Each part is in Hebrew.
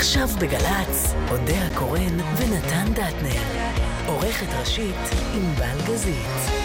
עכשיו בגל"צ, אודה הקורן ונתן דטנר. עורכת ראשית ענבל גזית.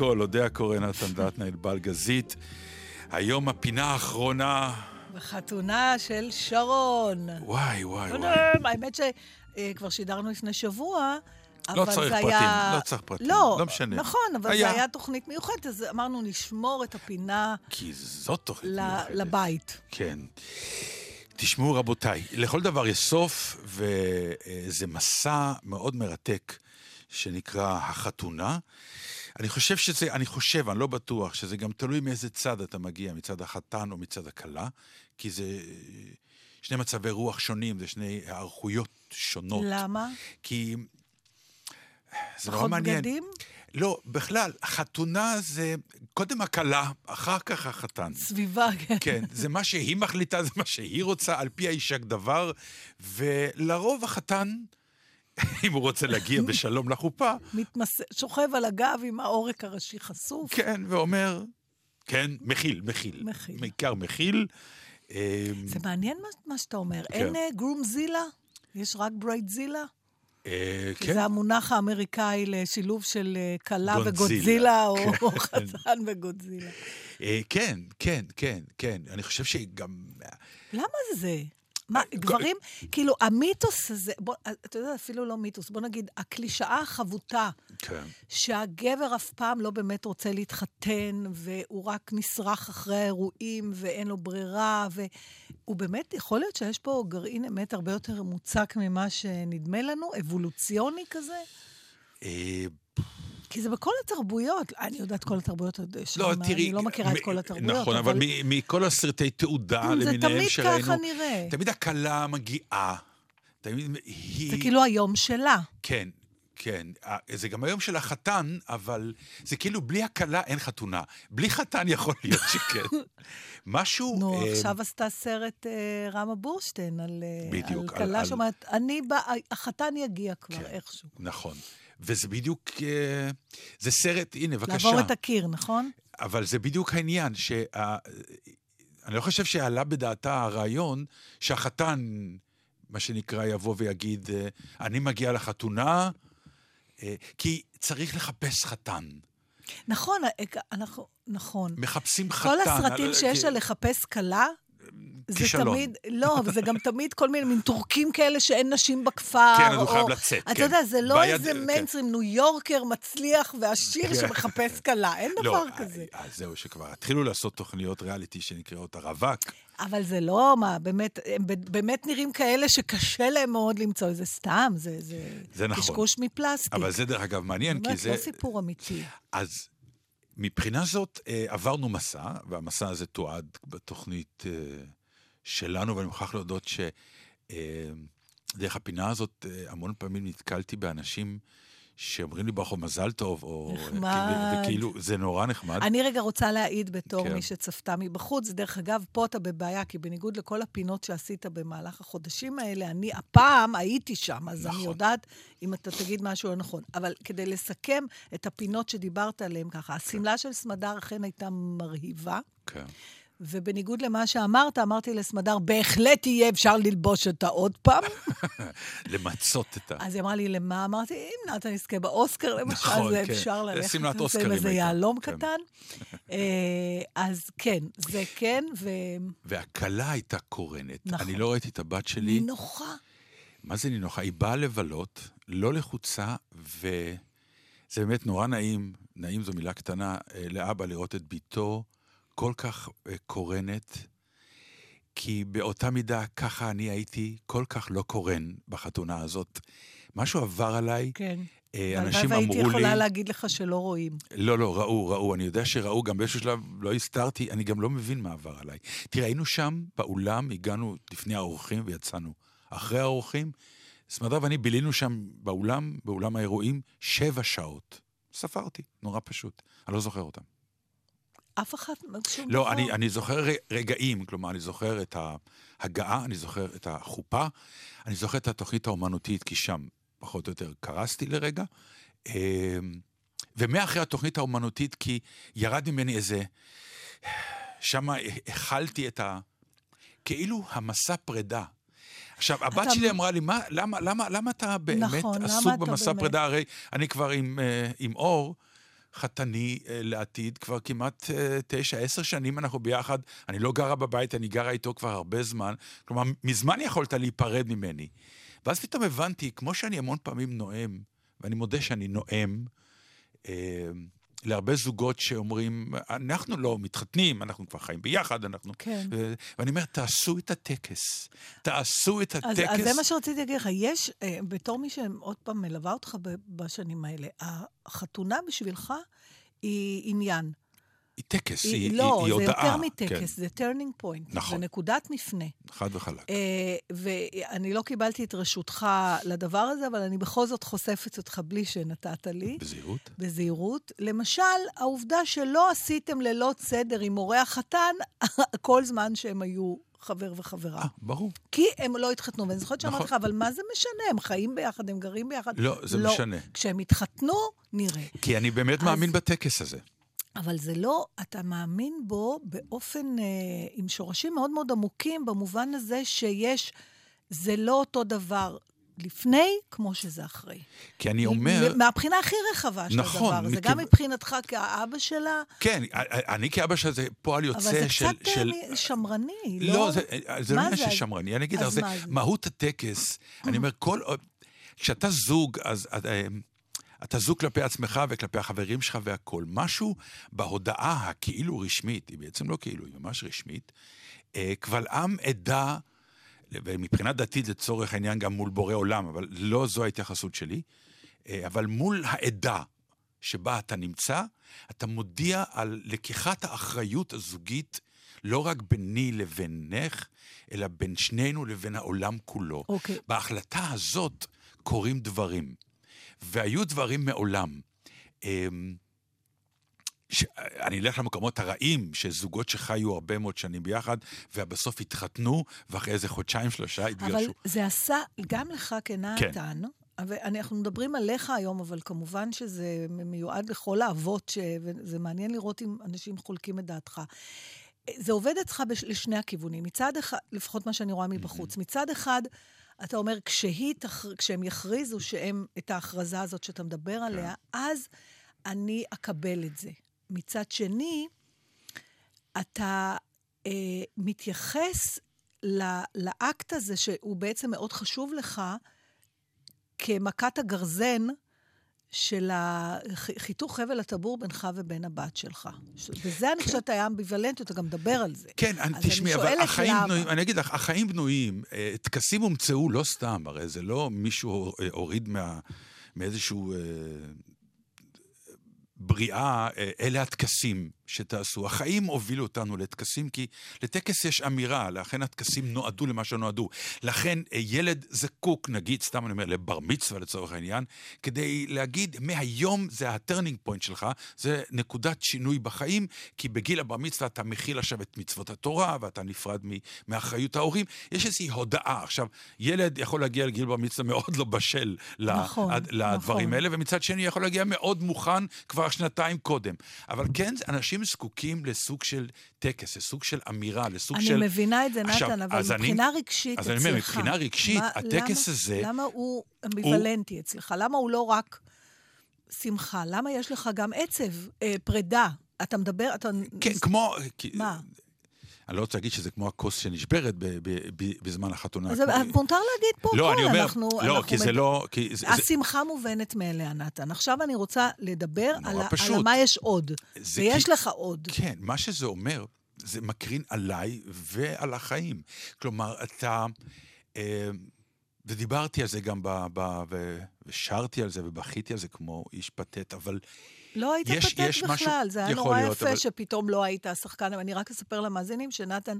הכל, אודה הקורא נתן דטנאל בלגזית. היום הפינה האחרונה... בחתונה של שרון. וואי, וואי, וואי. האמת שכבר שידרנו לפני שבוע, לא צריך פרטים, היה... לא צריך פרטים, לא, לא משנה. נכון, אבל היה. זה היה תוכנית מיוחדת, אז אמרנו, נשמור את הפינה כי זאת תוכנית ל- מיוחדת. לבית. כן. תשמעו, רבותיי, לכל דבר יש סוף, וזה מסע מאוד מרתק שנקרא החתונה. אני חושב שזה, אני חושב, אני לא בטוח, שזה גם תלוי מאיזה צד אתה מגיע, מצד החתן או מצד הכלה, כי זה שני מצבי רוח שונים, זה שני היערכויות שונות. למה? כי זה נורא פחות מעניין. בגדים? לא, בכלל, חתונה זה קודם הכלה, אחר כך החתן. סביבה, כן. כן, זה מה שהיא מחליטה, זה מה שהיא רוצה, על פי האישה דבר, ולרוב החתן, אם הוא רוצה להגיע בשלום לחופה, מתמס... שוכב על הגב עם העורק הראשי חשוף. כן, ואומר, כן, מכיל, מכיל. מכיל. בעיקר מכיל. אה, זה מעניין מה, מה שאתה אומר. כן. אין גרום זילה? יש רק בריידזילה? אה, כן, זה המונח האמריקאי לשילוב של אה, כלה גודזילה. וגודזילה, או כן. או חתן וגודזילה. אה, כן, כן, כן, כן. אני חושב שגם... למה זה? מה, גברים, כאילו, המיתוס הזה, בוא, אתה יודע, אפילו לא מיתוס, בוא נגיד, הקלישאה החבוטה, כן. שהגבר אף פעם לא באמת רוצה להתחתן, והוא רק נשרך אחרי האירועים, ואין לו ברירה, והוא באמת, יכול להיות שיש פה גרעין אמת הרבה יותר מוצק ממה שנדמה לנו, אבולוציוני כזה? כי זה בכל התרבויות. אני יודעת כל התרבויות, שם, לא, תראי... אני לא מכירה את מ- כל התרבויות, נכון, אבל מ- מכל הסרטי תעודה זה למיניהם תמיד שראינו... ככה נראה. תמיד הכלה מגיעה. תמיד היא... זה כאילו היום שלה. כן, כן. זה גם היום של החתן, אבל זה כאילו בלי הכלה אין חתונה. בלי חתן יכול להיות שכן. משהו... נו, אה, עכשיו עשתה סרט אה, רמה בורשטיין על אה, בדיוק, על על- כלה על- שאומרת, אני בא, החתן יגיע כבר כן. איכשהו. נכון. וזה בדיוק... אה, זה סרט, הנה, בבקשה. לעבור את הקיר, נכון? אבל זה בדיוק העניין, שה... אני לא חושב שעלה בדעתה הרעיון שהחתן, מה שנקרא, יבוא ויגיד, אה, אני מגיע לחתונה, אה, כי צריך לחפש חתן. נכון, אה, אנחנו, נכון. מחפשים חתן. כל הסרטים על- שיש על לחפש כלה, זה כישלון. תמיד, לא, אבל זה גם תמיד כל מיני מין טורקים כאלה שאין נשים בכפר. כן, אז הוא חייב לצאת, אתה כן. יודע, זה לא בעיה- איזה כן. מיינסטרים, ניו יורקר מצליח ועשיר כן. שמחפש כלה, אין דבר לא, כזה. אה, אז זהו, שכבר התחילו לעשות תוכניות ריאליטי שנקראות הרווק. אבל זה לא, מה, באמת, הם באמת נראים כאלה שקשה להם מאוד למצוא, זה סתם, זה, זה, זה נכון. קשקוש מפלסטיק. אבל זה דרך אגב מעניין, כי אומרת, זה... לא סיפור אמיתי. אז מבחינה זאת, אה, עברנו מסע, והמסע הזה תועד בתוכנית אה, שלנו, ואני מוכרח להודות שדרך הפינה הזאת, אה, המון פעמים נתקלתי באנשים שאומרים לי ברחוב מזל טוב, או... נחמד. וכאילו, זה נורא נחמד. אני רגע רוצה להעיד בתור כן. מי שצפתה מבחוץ. דרך אגב, פה אתה בבעיה, כי בניגוד לכל הפינות שעשית במהלך החודשים האלה, אני הפעם הייתי שם, אז אני נכון. יודעת אם אתה תגיד משהו לא נכון. אבל כדי לסכם את הפינות שדיברת עליהן ככה, השמלה של סמדר אכן הייתה מרהיבה, כן. ובניגוד למה שאמרת, אמרתי לסמדר, בהחלט יהיה אפשר ללבוש אותה עוד פעם. למצות את ה... אז היא אמרה לי, למה? אמרתי, אם נתן יזכה באוסקר, למשל, נכון, זה כן. אפשר ללכת סמלת עם אוסקרים איזה יהלום כן. קטן. אה, אז כן, זה כן, והכלה הייתה קורנת. נכון. אני לא ראיתי את הבת שלי. ונינוחה. מה זה נינוחה? היא באה לבלות, לא לחוצה, וזה באמת נורא נעים, נעים זו מילה קטנה, אה, לאבא לראות את בתו כל כך אה, קורנת, כי באותה מידה ככה אני הייתי כל כך לא קורן בחתונה הזאת. משהו עבר עליי, כן. אה, אנשים והייתי אמרו לי... יכולה להגיד לך שלא רואים. לא, לא, ראו, ראו. אני יודע שראו, גם באיזשהו שלב לא הסתרתי, אני גם לא מבין מה עבר עליי. תראה, היינו שם באולם, הגענו לפני האורחים ויצאנו. אחרי האורחים, סמדר ואני בילינו שם באולם, באולם האירועים, שבע שעות. ספרתי, נורא פשוט. אני לא זוכר אותם. אף אחד, שום לא, דבר. אני, אני זוכר רגעים, כלומר, אני זוכר את ההגעה, אני זוכר את החופה, אני זוכר את התוכנית האומנותית, כי שם פחות או יותר קרסתי לרגע. אמ, ומאחרי התוכנית האומנותית, כי ירד ממני איזה... שם הכלתי את ה... כאילו המסע פרידה. עכשיו, הבת אתה- שלי אמרה לי, מה, למה, למה, למה אתה באמת נכון, עסוק במסע באמת? פרידה? הרי אני כבר עם, אה, עם אור, חתני אה, לעתיד, כבר כמעט אה, תשע, עשר שנים אנחנו ביחד. אני לא גרה בבית, אני גרה איתו כבר הרבה זמן. כלומר, מזמן יכולת להיפרד ממני. ואז פתאום הבנתי, כמו שאני המון פעמים נואם, ואני מודה שאני נואם, אה, להרבה זוגות שאומרים, אנחנו לא מתחתנים, אנחנו כבר חיים ביחד, אנחנו... כן. ו- ואני אומר, תעשו את הטקס. תעשו את אז, הטקס. אז זה מה שרציתי להגיד לך. יש, אה, בתור מי שעוד פעם מלווה אותך בשנים האלה, החתונה בשבילך היא עניין. היא טקס, היא, היא, לא, היא, היא זה הודעה. יותר מטקס, כן, זה turning point. נכון. זה נקודת מפנה. חד וחלק. אה, ואני לא קיבלתי את רשותך לדבר הזה, אבל אני בכל זאת חושפת אותך בלי שנתת לי. בזהירות. בזהירות. למשל, העובדה שלא עשיתם לילות סדר עם הורי החתן כל זמן שהם היו חבר וחברה. אה, ברור. כי הם לא התחתנו. ואני זוכרת שאמרתי נכון. לך, אבל מה זה משנה? הם חיים ביחד, הם גרים ביחד. לא, זה משנה. כשהם יתחתנו, נראה. כי אני באמת אז- מאמין בטקס הזה. אבל זה לא, אתה מאמין בו באופן, אה, עם שורשים מאוד מאוד עמוקים, במובן הזה שיש, זה לא אותו דבר לפני כמו שזה אחרי. כי אני אומר... מהבחינה הכי רחבה של נכון, הדבר הזה. מכיוון- גם מבחינתך כאבא שלה, כן, אני כאבא שלה זה פועל אבל יוצא זה של... קצת של... אה, שמרני, לא? לא, זה, זה לא עניין זה? של שמרני. אני אגיד לך, זה מה זה? מהות הטקס. אני אומר, כל... כשאתה זוג, אז אה, אתה זוג כלפי עצמך וכלפי החברים שלך והכול. משהו בהודעה הכאילו רשמית, היא בעצם לא כאילו, היא ממש רשמית, אה, קבל עם עדה, ומבחינה דתית לצורך העניין גם מול בורא עולם, אבל לא זו ההתייחסות שלי, אה, אבל מול העדה שבה אתה נמצא, אתה מודיע על לקיחת האחריות הזוגית לא רק ביני לבינך, אלא בין שנינו לבין העולם כולו. אוקיי. בהחלטה הזאת קורים דברים, והיו דברים מעולם. אמ, ש... אני אלך למקומות הרעים, שזוגות שחיו הרבה מאוד שנים ביחד, ובסוף התחתנו, ואחרי איזה חודשיים, שלושה אבל התגרשו. זה עשה, גם לך כנתן, כן. ואנחנו מדברים עליך היום, אבל כמובן שזה מיועד לכל האבות, ש... וזה מעניין לראות אם אנשים חולקים את דעתך. זה עובד אצלך בש... לשני הכיוונים. מצד אחד, לפחות מה שאני רואה מבחוץ, מצד אחד, אתה אומר, כשהיא, תח... כשהם יכריזו שהם, את ההכרזה הזאת שאתה מדבר עליה, אז אני אקבל את זה. מצד שני, אתה אה, מתייחס ל, לאקט הזה, שהוא בעצם מאוד חשוב לך, כמכת הגרזן של חיתוך חבל הטבור בינך ובין הבת שלך. וזה, אני חושבת, היה אמביוולנטי, אתה גם מדבר על זה. כן, תשמעי, אבל החיים. בנויים, אני אגיד לך, החיים בנויים, אה, טקסים הומצאו לא סתם, הרי זה לא מישהו אה, הוריד מה, מאיזשהו אה, בריאה, אה, אלה הטקסים שתעשו. החיים הובילו אותנו לטקסים, כי לטקס יש אמירה, לכן הטקסים נועדו למה שנועדו. לכן אה, ילד זקוק, נגיד, סתם אני אומר, לבר מצווה לצורך העניין, כדי להגיד, מהיום זה ה turning point שלך, זה נקודת שינוי בחיים, כי בגיל הבר מצווה אתה מכיל עכשיו את מצוות התורה, ואתה נפרד מאחריות ההורים. יש איזושהי הודעה. עכשיו, ילד יכול להגיע לגיל בר מצווה מאוד לא בשל נכון, עד- לדברים נכון. האלה, ומצד שני יכול להגיע מאוד מוכן, כבר שנתיים קודם. אבל כן, אנשים זקוקים לסוג של טקס, לסוג של אמירה, לסוג אני של... אני מבינה את זה, נתן, עכשיו, אבל אז מבחינה אני, רגשית אז אצלך... אני אומר, מבחינה רגשית, מה, הטקס למה, הזה... למה הוא אמביוולנטי הוא... אצלך? למה הוא לא רק שמחה? למה יש לך גם עצב, אה, פרידה? אתה מדבר, אתה... כן, כמו... מה? אני לא רוצה להגיד שזה כמו הכוס שנשברת ב- ב- ב- בזמן החתונה. אז כמו- מותר להגיד פה לא. אני אומר, אנחנו, לא, אנחנו כי זה מד- לא... כי זה- זה- השמחה מובנת מאליה, נתן. עכשיו אני רוצה לדבר על, פשוט. על מה יש עוד. זה ויש כי- לך עוד. כן, מה שזה אומר, זה מקרין עליי ועל החיים. כלומר, אתה... אה, ודיברתי על זה גם, ב, ב, ו, ושרתי על זה ובכיתי על זה כמו איש פתט, אבל לא היית יש- פתט יש בכלל, משהו- זה היה נורא להיות, יפה אבל- שפתאום לא היית השחקן. אני רק אספר למאזינים שנתן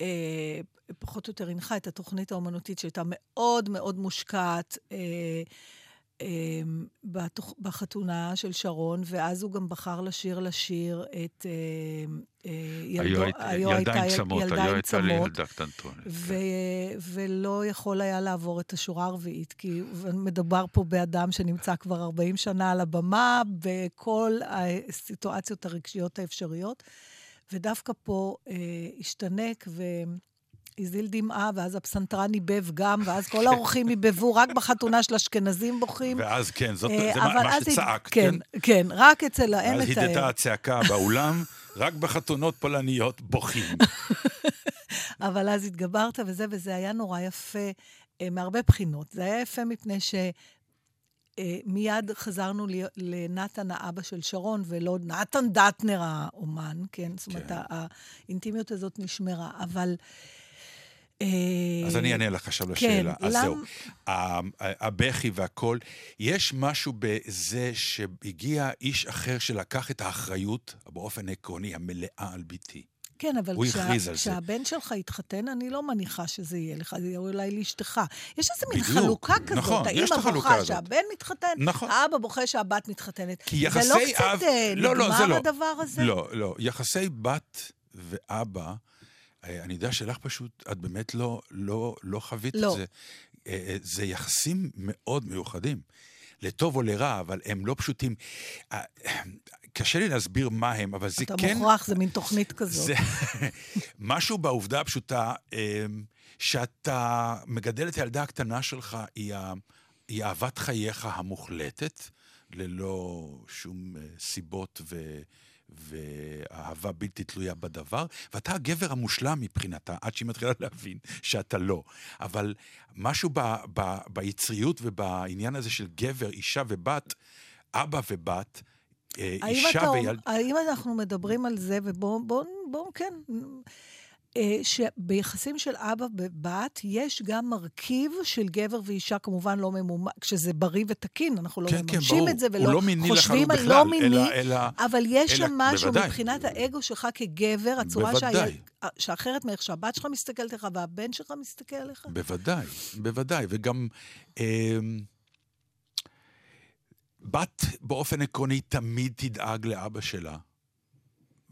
אה, פחות או יותר הנחה את התוכנית האומנותית שהייתה מאוד מאוד מושקעת. אה, בתוך, בחתונה של שרון, ואז הוא גם בחר לשיר לשיר את אה, אה, ילדו, היו הייתה ילדה עם צמות. ו- ולא יכול היה לעבור את השורה הרביעית, כי מדובר פה באדם שנמצא כבר 40 שנה על הבמה, בכל הסיטואציות הרגשיות האפשריות, ודווקא פה אה, השתנק והזיל דמעה, ואז הפסנתרן ניבב גם, ואז כל האורחים ניבבו, רק בחתונה של אשכנזים בוכים. ואז כן, זאת, אה, זה מה, מה אז שצעקת, כן, כן? כן, רק אצל האם מתאר. הדהדה הצעקה באולם, רק בחתונות פולניות בוכים. אבל אז התגברת וזה, וזה היה נורא יפה אה, מהרבה בחינות. זה היה יפה מפני ש... אה, מיד חזרנו לנתן האבא של שרון, ולא נתן דטנר האומן, כן? זאת אומרת, כן. האינטימיות הזאת נשמרה, אבל... אה, אז אני אענה לך עכשיו כן, לשאלה. אז למ- זהו. הבכי והכול, יש משהו בזה שהגיע איש אחר שלקח את האחריות באופן עקרוני, המלאה על ביתי. כן, אבל כשה, זה. כשהבן שלך יתחתן, אני לא מניחה שזה יהיה לך, זה יהיה אולי לאשתך. יש איזה מין בדיוק, חלוקה כזאת. נכון, האמא בוכה. שהבן מתחתן, נכון. האבא בוכה שהבת מתחתנת. כי זה יחסי לא קצת אב... אה, לא, לא, זה לא. הדבר הזה? לא, לא. יחסי בת ואבא, אני יודע שלך פשוט, את באמת לא, לא, לא חווית לא. את זה. אה, אה, זה יחסים מאוד מיוחדים. לטוב או לרע, אבל הם לא פשוטים. אה, קשה לי להסביר מה הם, אבל זה אתה כן... מוכרח, זה מין תוכנית כזאת. זה משהו בעובדה הפשוטה, שאתה מגדל את הילדה הקטנה שלך, היא, ה- היא אהבת חייך המוחלטת, ללא שום אה, סיבות ו... ואהבה בלתי תלויה בדבר, ואתה הגבר המושלם מבחינתה, עד שהיא מתחילה להבין שאתה לא. אבל משהו ב, ב, ביצריות ובעניין הזה של גבר, אישה ובת, אבא ובת, אה, אישה וילד... האם אנחנו מדברים על זה, ובואו, בואו, בוא, כן, שביחסים של אבא ובת יש גם מרכיב של גבר ואישה, כמובן לא ממומן, כשזה בריא ותקין, אנחנו לא כן, כן, מממשים ברור. את זה, ולא לא מיני חושבים על לא מיני, אלא- אלא- אבל יש אלא- שם משהו בוודאי. מבחינת האגו שלך כגבר, הצורה. שהיל- שאחרת מאיך שהבת שלך מסתכלת עליך והבן שלך מסתכל עליך. בוודאי, בוודאי, וגם אה, בת באופן עקרוני תמיד תדאג לאבא שלה.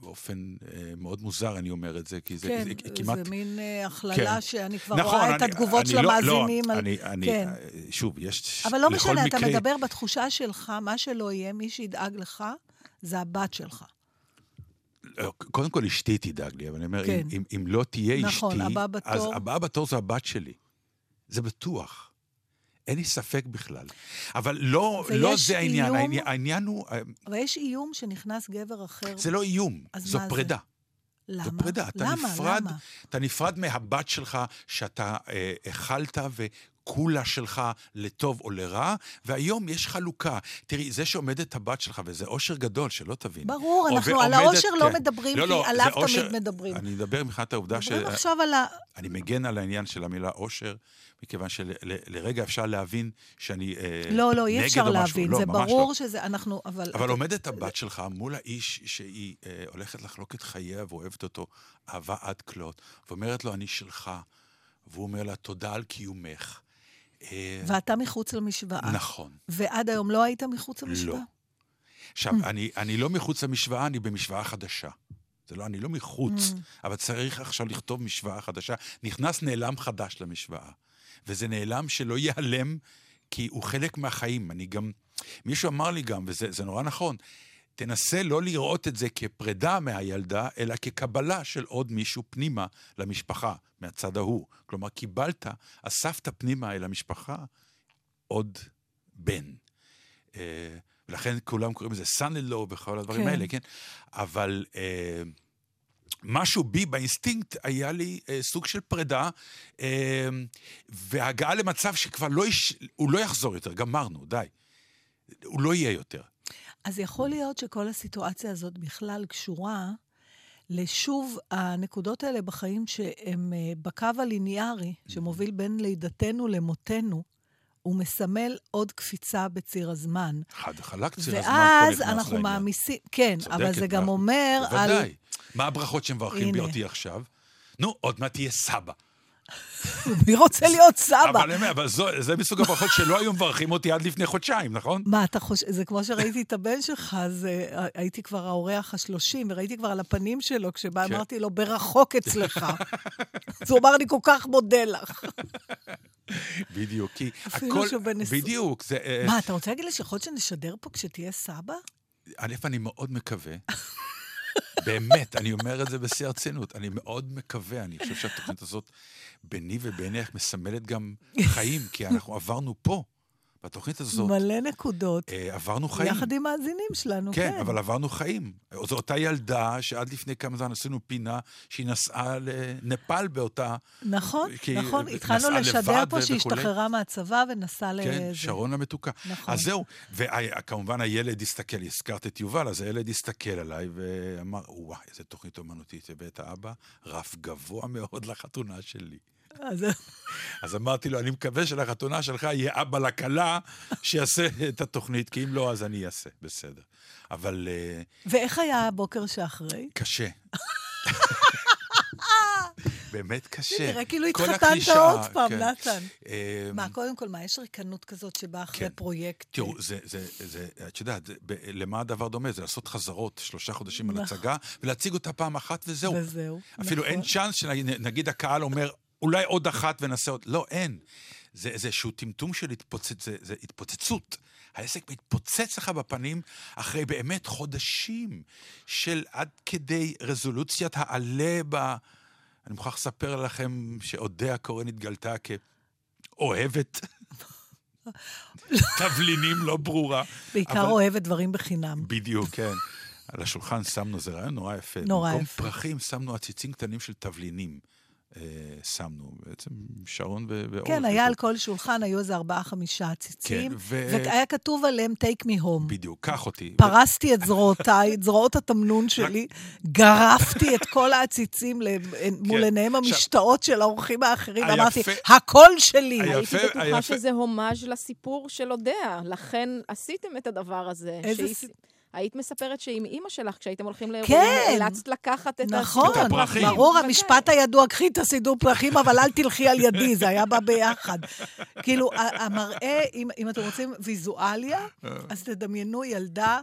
באופן אה, מאוד מוזר אני אומר את זה, כי זה, כן, זה כמעט... זה מין אה, הכללה כן. שאני כבר נכון, רואה את אני- התגובות אני של לא- המאזינים. לא, על... אני, אני, כן. אה, שוב, יש... אבל לא משנה, אתה מקרה- מדבר בתחושה שלך, מה שלא יהיה, מי שידאג לך, זה הבת שלך. לא, קודם כל אשתי תדאג לי, אבל אני אומר, כן. אם, אם, אם לא תהיה נכון, אשתי, הבאה בתור. אז הבאה בתור זה הבת שלי. זה בטוח. אין לי ספק בכלל. אבל לא, לא זה העניין, איום? העניין, העניין הוא, אה, אבל יש איום שנכנס גבר אחר. זה לא איום, זו? פרידה. למה? זו פרידה. אתה למה? נפרד, למה? אתה נפרד מהבת שלך שאתה אה, אכלת וכולה שלך לטוב או לרע, והיום יש חלוקה. תראי, זה שעומדת הבת שלך, וזה אושר גדול, שלא תבין. ברור, אנחנו על ועומדת- האושר לא כן. מדברים, לא, כי לא, עליו זה אושר- תמיד מדברים. אני מדבר מבחינת העובדה ש... מדברים עכשיו על ה... אני מגן על העניין של המילה אושר, מכיוון שלרגע אפשר להבין שאני אה, לא, לא, אי אפשר. להבין, לא, זה ממש ברור לא. שזה, אנחנו, אבל... אבל עומדת הבת שלך מול האיש שהיא אה, הולכת לחלוק את חייה ואוהבת אותו אהבה עד כלות, ואומרת לו, אני שלך, והוא אומר לה, תודה על קיומך. אה, ואתה מחוץ למשוואה. נכון. ועד היום לא היית מחוץ למשוואה? לא. עכשיו, אני, אני לא מחוץ למשוואה, אני במשוואה חדשה. זה לא, אני לא מחוץ, אבל צריך עכשיו לכתוב משוואה חדשה. נכנס נעלם חדש למשוואה. וזה נעלם שלא ייעלם, כי הוא חלק מהחיים. אני גם... מישהו אמר לי גם, וזה זה נורא נכון, תנסה לא לראות את זה כפרידה מהילדה, אלא כקבלה של עוד מישהו פנימה למשפחה, מהצד ההוא. כלומר, קיבלת, אספת פנימה אל המשפחה עוד בן. אה, ולכן כולם קוראים לזה son-in-law וכל הדברים כן. האלה, כן? אבל אה, משהו בי, באינסטינקט, היה לי אה, סוג של פרידה, אה, והגעה למצב שכבר לא, יש, הוא לא יחזור יותר, גמרנו, די. הוא לא יהיה יותר. אז יכול להיות שכל הסיטואציה הזאת בכלל קשורה לשוב הנקודות האלה בחיים שהן אה, בקו הליניארי, שמוביל בין לידתנו למותנו, הוא מסמל עוד קפיצה בציר הזמן. חד חלק ציר הזמן פה ואז אנחנו. מעמיסים, כן, אבל זה גם מה- אומר על... בוודאי. מה הברכות שמברכים. אותי עכשיו? נו, עוד מעט תהיה סבא. מי רוצה להיות סבא? אבל, אני אבל זו, זה מסוג הברכות שלא היו מברכים אותי עד לפני חודשיים, נכון? מה, אתה חושב, זה כמו שראיתי את הבן שלך, אז אה, הייתי כבר האורח השלושים, וראיתי כבר על הפנים שלו, כשבא כן. אמרתי לו, ברחוק אצלך. אז הוא אמר לי, כל כך מודה לך. בדיוק, כי אפילו הכל... שהוא בן עשרים. בדיוק, זה... אה, מה, אתה רוצה להגיד לי שיכול להיות שנשדר פה כשתהיה סבא? א', אני מאוד מקווה, באמת, אני אומר את זה בשיא הרצינות, אני מאוד מקווה, אני חושב שהתוכנית הזאת ביני ובינך מסמלת גם חיים, כי אנחנו עברנו פה, בתוכנית הזאת, מלא נקודות. אה, עברנו חיים. יחד עם מאזינים שלנו, כן, כן. אבל עברנו חיים. זו אותה ילדה שעד לפני כמה זמן עשינו פינה שהיא נסעה לנפאל באותה... נכון, כי- נכון. התחלנו לשדר פה שהיא. השתחררה מהצבא ונסעה לזה. כן, שרון המתוקה. נכון. אז זהו, וכמובן הילד הסתכל, הזכרת את יובל, אז הילד הסתכל עליי ואמר, וואי, איזה תוכנית אומנותית הבאת, אבא, רף גבוה מאוד לחתונה שלי. אז- אז אמרתי לו, אני מקווה שלחתונה שלך יהיה אבא לכלה שיעשה את התוכנית, כי אם לא, אז אני אעשה, בסדר. אבל אה, ואיך היה הבוקר שאחרי? קשה. באמת קשה. נראה כאילו התחתנת עוד פעם, כן. נתן. אה, מה, קודם כל, מה, יש ריקנות כזאת שבאה אחרי כן. פרויקט? תראו, זה, את יודעת, למה הדבר דומה? זה לעשות חזרות שלושה חודשים על נכון. הצגה, ולהציג אותה פעם אחת וזהו. וזהו. אפילו נכון. אין צ'אנס שנגיד הקהל אומר, אולי עוד אחת ונעשה עוד... לא, אין. זה איזשהו טמטום של התפוצץ, זה, זה התפוצצות. העסק מתפוצץ לך בפנים אחרי באמת חודשים של עד כדי רזולוציית העלה ב... אני מוכרח לספר לכם שאודיה קורן התגלתה כאוהבת תבלינים לא ברורה. בעיקר אבל- אוהבת דברים בחינם. בדיוק, כן. על השולחן שמנו, זה רעיון נורא יפה. נורא במקום יפה. פרחים שמנו עציצים קטנים של תבלינים. אה, שמנו, בעצם שרון ו- ואורלי. כן, היה על כל שולחן, היו איזה ארבעה-חמישה עציצים, כן, ו- והיה כתוב עליהם take me home. בדיוק, קח אותי. פרסתי את זרועותיי, את זרועות התמנון שלי, גרפתי את כל העציצים ל- מול כן. עיניהם המשתאות של האורחים האחרים, היפה- ואמרתי, הכל שלי. היפה- הייתי בטוחה היפה- שזה הומאז' לסיפור של אודיה, לכן עשיתם את הדבר הזה. איזה שהיא- ס- היית מספרת שעם אימא שלך, כשהייתם הולכים לאירועים, כן. נאלצת לקחת את נכון, את הפרחים. ברור, בוודאי. המשפט הידוע, קחי את הסידור פרחים, אבל אל תלכי על ידי, זה היה בא ביחד. כאילו, המראה, אם, אם אתם רוצים ויזואליה, אז תדמיינו ילדה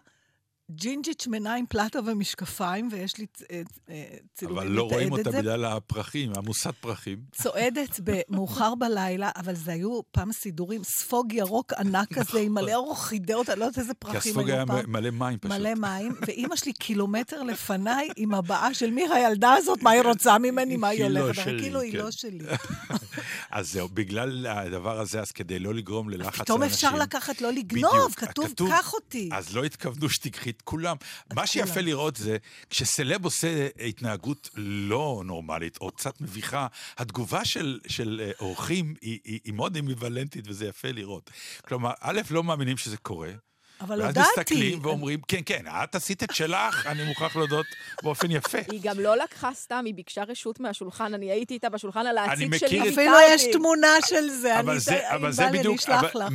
ג'ינג'ית שמנה עם פלטה ומשקפיים, ויש לי אה, אה, צילומים אבל לא רואים לתעד את אותה זה. בגלל הפרחים, עמוסת פרחים. צועדת במאוחר בלילה, אבל זה היו פעם סידורים, ספוג ירוק ענק כזה, עם מלא אורחידאות, אני לא יודעת איזה נכון. כי פרחים הספוג היה היו פעם. מ- מלא מים פשוט. מלא מים, ואימא שלי קילומטר לפניי עם הבעה של מי הילדה הזאת, מה היא רוצה ממני, מה היא לא הולכת. אבל כאילו היא כן. לא שלי. אז זהו, בגלל הדבר הזה, אז כדי לא לגרום ללחץ לאנשים... פתאום אפשר לקחת, לא לגנוב, כתוב- קח אותי. אז לא התכוונו שתיקחי את כולם. מה שיפה כולם. לראות זה, כשסלב עושה התנהגות לא נורמלית, או קצת מביכה, התגובה של, של אה, אורחים היא, היא, היא מאוד אמביוולנטית, וזה יפה לראות. כלומר, א', לא מאמינים שזה קורה. אבל ואז הודעתי. מסתכלים ואומרים, כן, כן, את עשית את שלך, אני מוכרח להודות באופן יפה. היא גם לא לקחה סתם, היא ביקשה רשות מהשולחן, אני הייתי איתה בשולחן על העציץ מכיר שלי. את- אפילו יש תמונה של זה, אבל אני אשלח אבל לך.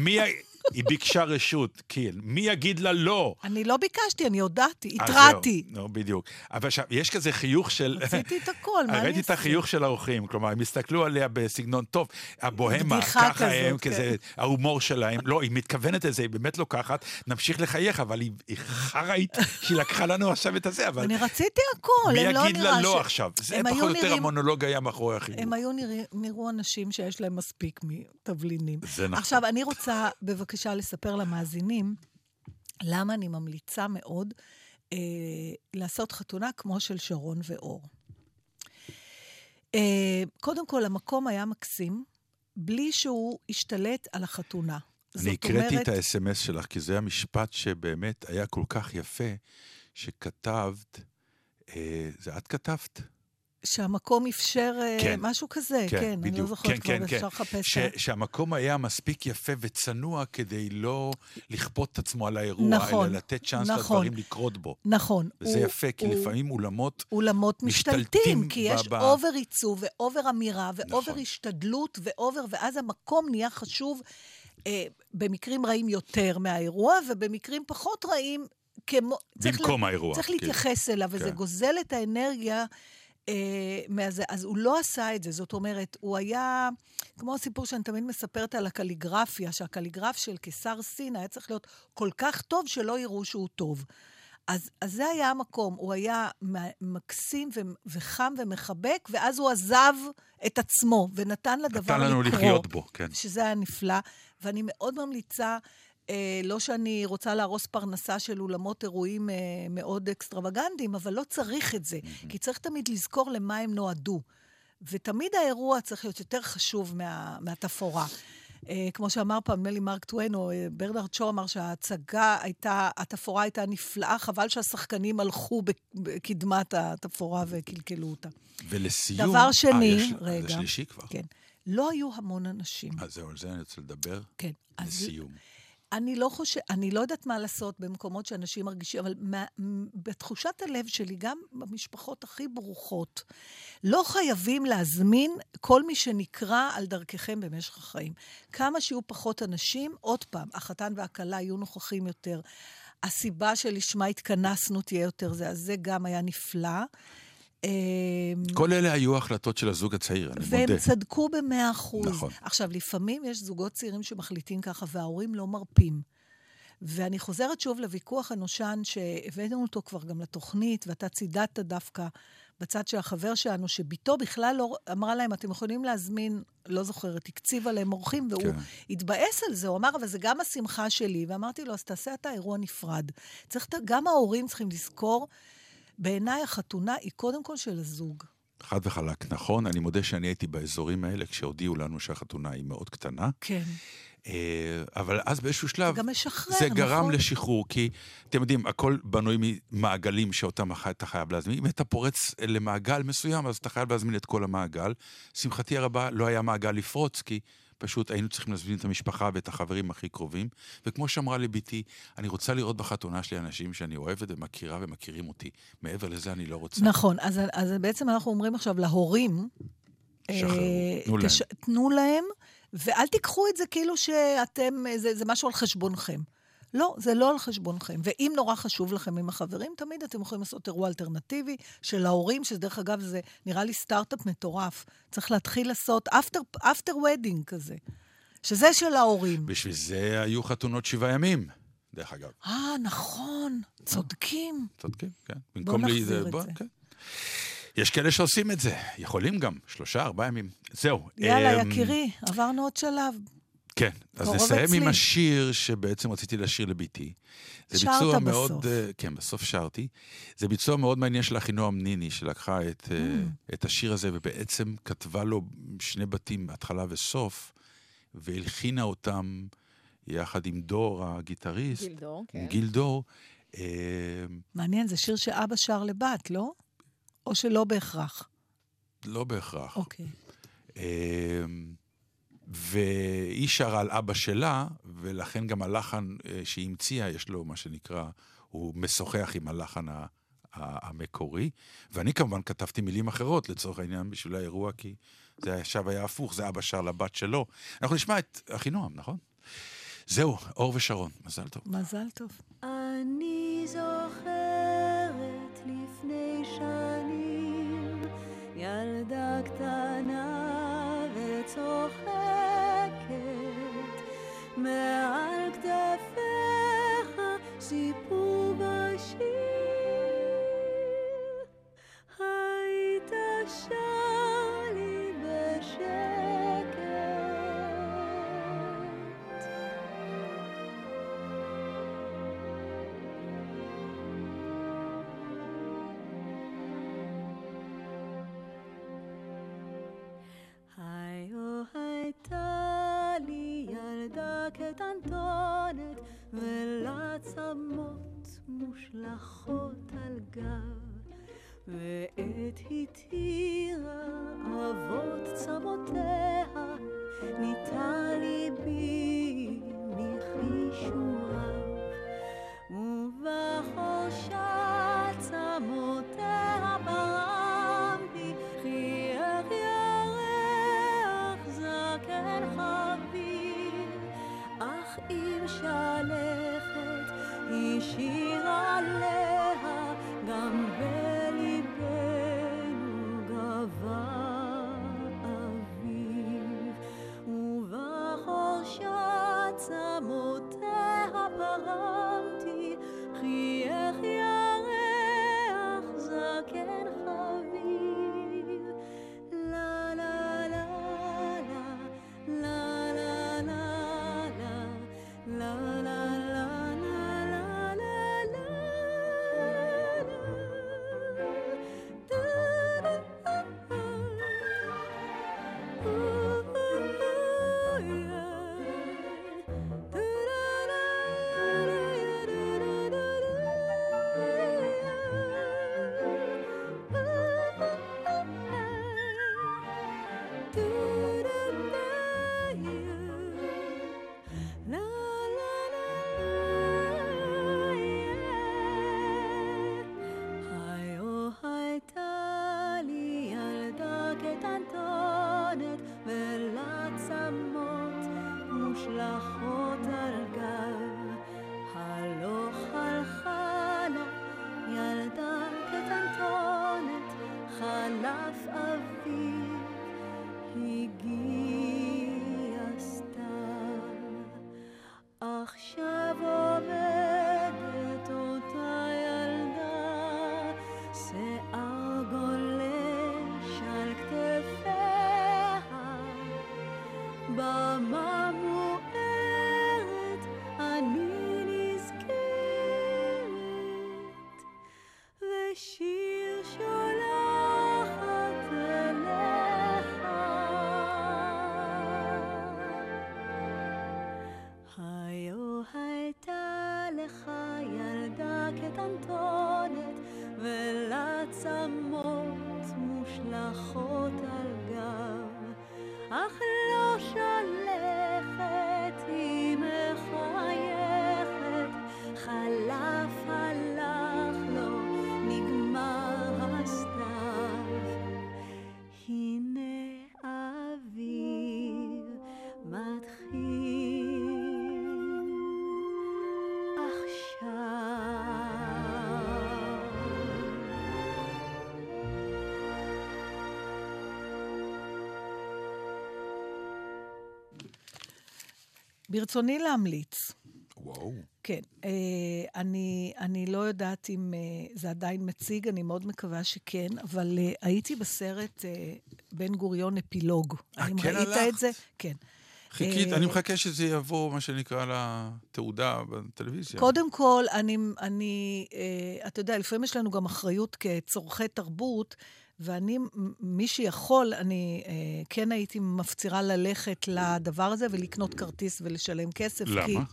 מי, היא ביקשה רשות, כן. מי יגיד לה לא? אני לא ביקשתי, אני הודעתי, התרעתי. נו, בדיוק. אבל עכשיו, יש כזה חיוך של... עשיתי את הכל, מה אני ראיתי את? החיוך של האורחים, כלומר, הם הסתכלו עליה בסגנון טוב, הבוהמה, ככה הם, כן. כזה, ההומור שלהם. לא, היא מתכוונת לזה, היא באמת לוקחת, נמשיך לחייך, אבל היא חראית שהיא לקחה לנו עכשיו את הזה, אבל אני רציתי הכל, מי הם לא יגיד לה נראה לא ש- עכשיו? זה פחות או יותר המונולוג היה מאחורי החיוך. הם היו נראו אנשים שיש להם מספיק מתבלינים. זה נכון. עכשיו, אני רוצה בבקשה לספר למאזינים למה אני ממליצה מאוד אה, לעשות חתונה כמו של שרון ואור. אה, קודם כל, המקום היה מקסים, בלי שהוא השתלט על החתונה. אני הקראתי את האס.אם.אס שלך, כי זה המשפט שבאמת היה כל כך יפה, שכתבת, אה, זה את כתבת? שהמקום אפשר אה, כן. משהו כזה, כן, כן בדיוק. אני לא זוכרת כן, כבר, כן, אפשר כן. לחפש. ש, שהמקום היה מספיק יפה וצנוע כדי לא לכפות את עצמו על האירוע, נכון, אלא לתת צ'אנס נכון. לדברים לקרות בו. נכון. וזה הוא- יפה, כי הוא- לפעמים אולמות... אולמות משתלטים, משתלטים כי יש ב- ב- over עיצוב ו over אמירה ו over נכון. השתדלות ו over, ואז המקום נהיה חשוב אה, במקרים רעים יותר מהאירוע, ובמקרים פחות רעים כמו... במקום לה- האירוע. צריך כאילו. להתייחס אליו, וזה כן. גוזל את האנרגיה. אה. אז הוא לא עשה את זה, זאת אומרת, הוא היה, כמו הסיפור שאני תמיד מספרת על הקליגרפיה, שהקליגרף של קיסר סין היה צריך להיות כל כך טוב שלא יראו שהוא טוב. אז, אז זה היה המקום, הוא היה מקסים ו- וחם ומחבק, ואז הוא עזב את עצמו ונתן לדבר נתן לנו לקרות. לחיות בו, כן. שזה היה נפלא, ואני מאוד ממליצה, אה, לא שאני רוצה להרוס פרנסה של אולמות אירועים אה, מאוד אקסטרווגנטיים, אבל לא צריך את זה, כי צריך תמיד לזכור למה הם נועדו. ותמיד האירוע צריך להיות יותר חשוב מה, מהתפאורה. אה, כמו שאמר פעם, נדמה לי מרק טוויין, או אה, ברנרד שו אמר שההצגה הייתה, התפאורה הייתה נפלאה, חבל שהשחקנים הלכו בק- בקדמת התפאורה וקלקלו אותה. ולסיום... דבר שני, אה, יש- רגע. זה שלישי כבר. כן. לא היו המון אנשים. אז זהו, על זה אני רוצה לדבר. כן. אז לסיום. אני לא חושב, אני לא יודעת מה לעשות במקומות שאנשים מרגישים, אבל מה, בתחושת הלב שלי, גם במשפחות הכי ברוכות, לא חייבים להזמין כל מי שנקרא על דרככם במשך החיים. כמה שיהיו פחות אנשים, עוד פעם, החתן והכלה יהיו נוכחים יותר. הסיבה שלשמה התכנסנו תהיה יותר זה, אז זה גם היה נפלא. אמ, כל אלה היו החלטות של הזוג הצעיר, אני והם מודה. צדקו במאה אחוז. נכון. עכשיו, לפעמים יש זוגות צעירים שמחליטים ככה, וההורים לא מרפים. ואני חוזרת שוב לוויכוח הנושן שהבאנו אותו כבר גם לתוכנית, ואתה צידדת דווקא בצד של החבר שלנו, שבתו בכלל לא אמרה להם, אתם יכולים להזמין, לא זוכרת, הקציבה להם אורחים, והוא כן. התבאס על זה, הוא אמר, אבל זה גם השמחה שלי. ואמרתי לו, אז תעשה אתה אירוע נפרד. צריך, גם ההורים צריכים לזכור, בעיניי החתונה היא קודם כל של הזוג. חד וחלק, נכון. אני מודה שאני הייתי באזורים האלה כשהודיעו לנו שהחתונה היא מאוד קטנה. כן. אה, אבל אז באיזשהו שלב... זה גם משחרר, זה גרם נכון? לשחרור, כי אתם יודעים, הכל בנוי ממעגלים שאותם אתה חייב להזמין. אם אתה פורץ למעגל מסוים, אז אתה חייב להזמין את כל המעגל. שמחתי הרבה, לא היה מעגל לפרוץ, כי פשוט היינו צריכים להזמין את המשפחה ואת החברים הכי קרובים. וכמו שאמרה לי ביתי, אני רוצה לראות בחתונה שלי אנשים שאני אוהבת ומכירה ומכירים אותי. מעבר לזה אני לא רוצה. נכון, אז, אז בעצם אנחנו אומרים עכשיו להורים, שחררו, אה, תנו להם. תנו להם, ואל תיקחו את זה כאילו שאתם, זה, זה משהו על חשבונכם. לא, זה לא על חשבונכם. ואם נורא חשוב לכם עם החברים, תמיד אתם יכולים לעשות אירוע אלטרנטיבי של ההורים, שדרך אגב זה נראה לי סטארט-אפ מטורף. צריך להתחיל לעשות after wedding כזה, שזה של ההורים. בשביל זה היו חתונות שבעה ימים, דרך אגב. אה, נכון, צודקים. צודקים, כן. בוא במקום לי- נחזיר את בוא, זה. כן. יש כאלה שעושים את זה, יכולים גם, שלושה, ארבעה ימים. זהו. יאללה, אמ, יקירי, עברנו עוד שלב. כן, אז נסיים אצלי. עם השיר שבעצם רציתי לשיר לביתי. זה שרת ביצוע בסוף. מאוד... אה, כן, בסוף שרתי. זה ביצוע מאוד מעניין של אחינועם ניני, שלקחה את, אה, Mm. את השיר הזה ובעצם כתבה לו שני בתים, התחלה וסוף, והלחינה אותם יחד עם דור, הגיטריסט, גילדור, כן. גיל דור. אה, מעניין, זה שיר שאבא שר לבת, לא? או שלא בהכרח? לא בהכרח. אוקיי. אמ, והיא שרה על אבא שלה, ולכן גם הלחן אה, שהיא המציאה, יש לו מה שנקרא, הוא משוחח עם הלחן המקורי. ואני כמובן כתבתי מילים אחרות לצורך העניין בשביל האירוע, כי זה עכשיו היה הפוך, זה אבא שר לבת שלו. אנחנו נשמע את אחינועם, נכון? זהו, אור ושרון, מזל טוב. מזל טוב. אני זוכרת לפני שנים ילדה קטנה וצוחקת מעל כתפיך סיפור מושלכות על גב, ועת התירה אבות צמותיה, ניטה ליבי ברצוני להמליץ. וואו. כן, אה, אני, אני לא יודעת אם אה, זה עדיין מציג, אני מאוד מקווה שכן, אבל אה, הייתי בסרט בן גוריון אפילוג. אה, האם כן ראית הלכת? את זה? כן. חיכית, אני מחכה שזה יבוא, מה שנקרא, לתעודה בטלוויזיה. קודם כל, אני, אני אתה יודע, לפעמים יש לנו גם אחריות כצורכי תרבות, ואני, מי שיכול, אני אה, כן הייתי מפצירה ללכת לדבר הזה ולקנות כרטיס ולשלם כסף. כי, למה?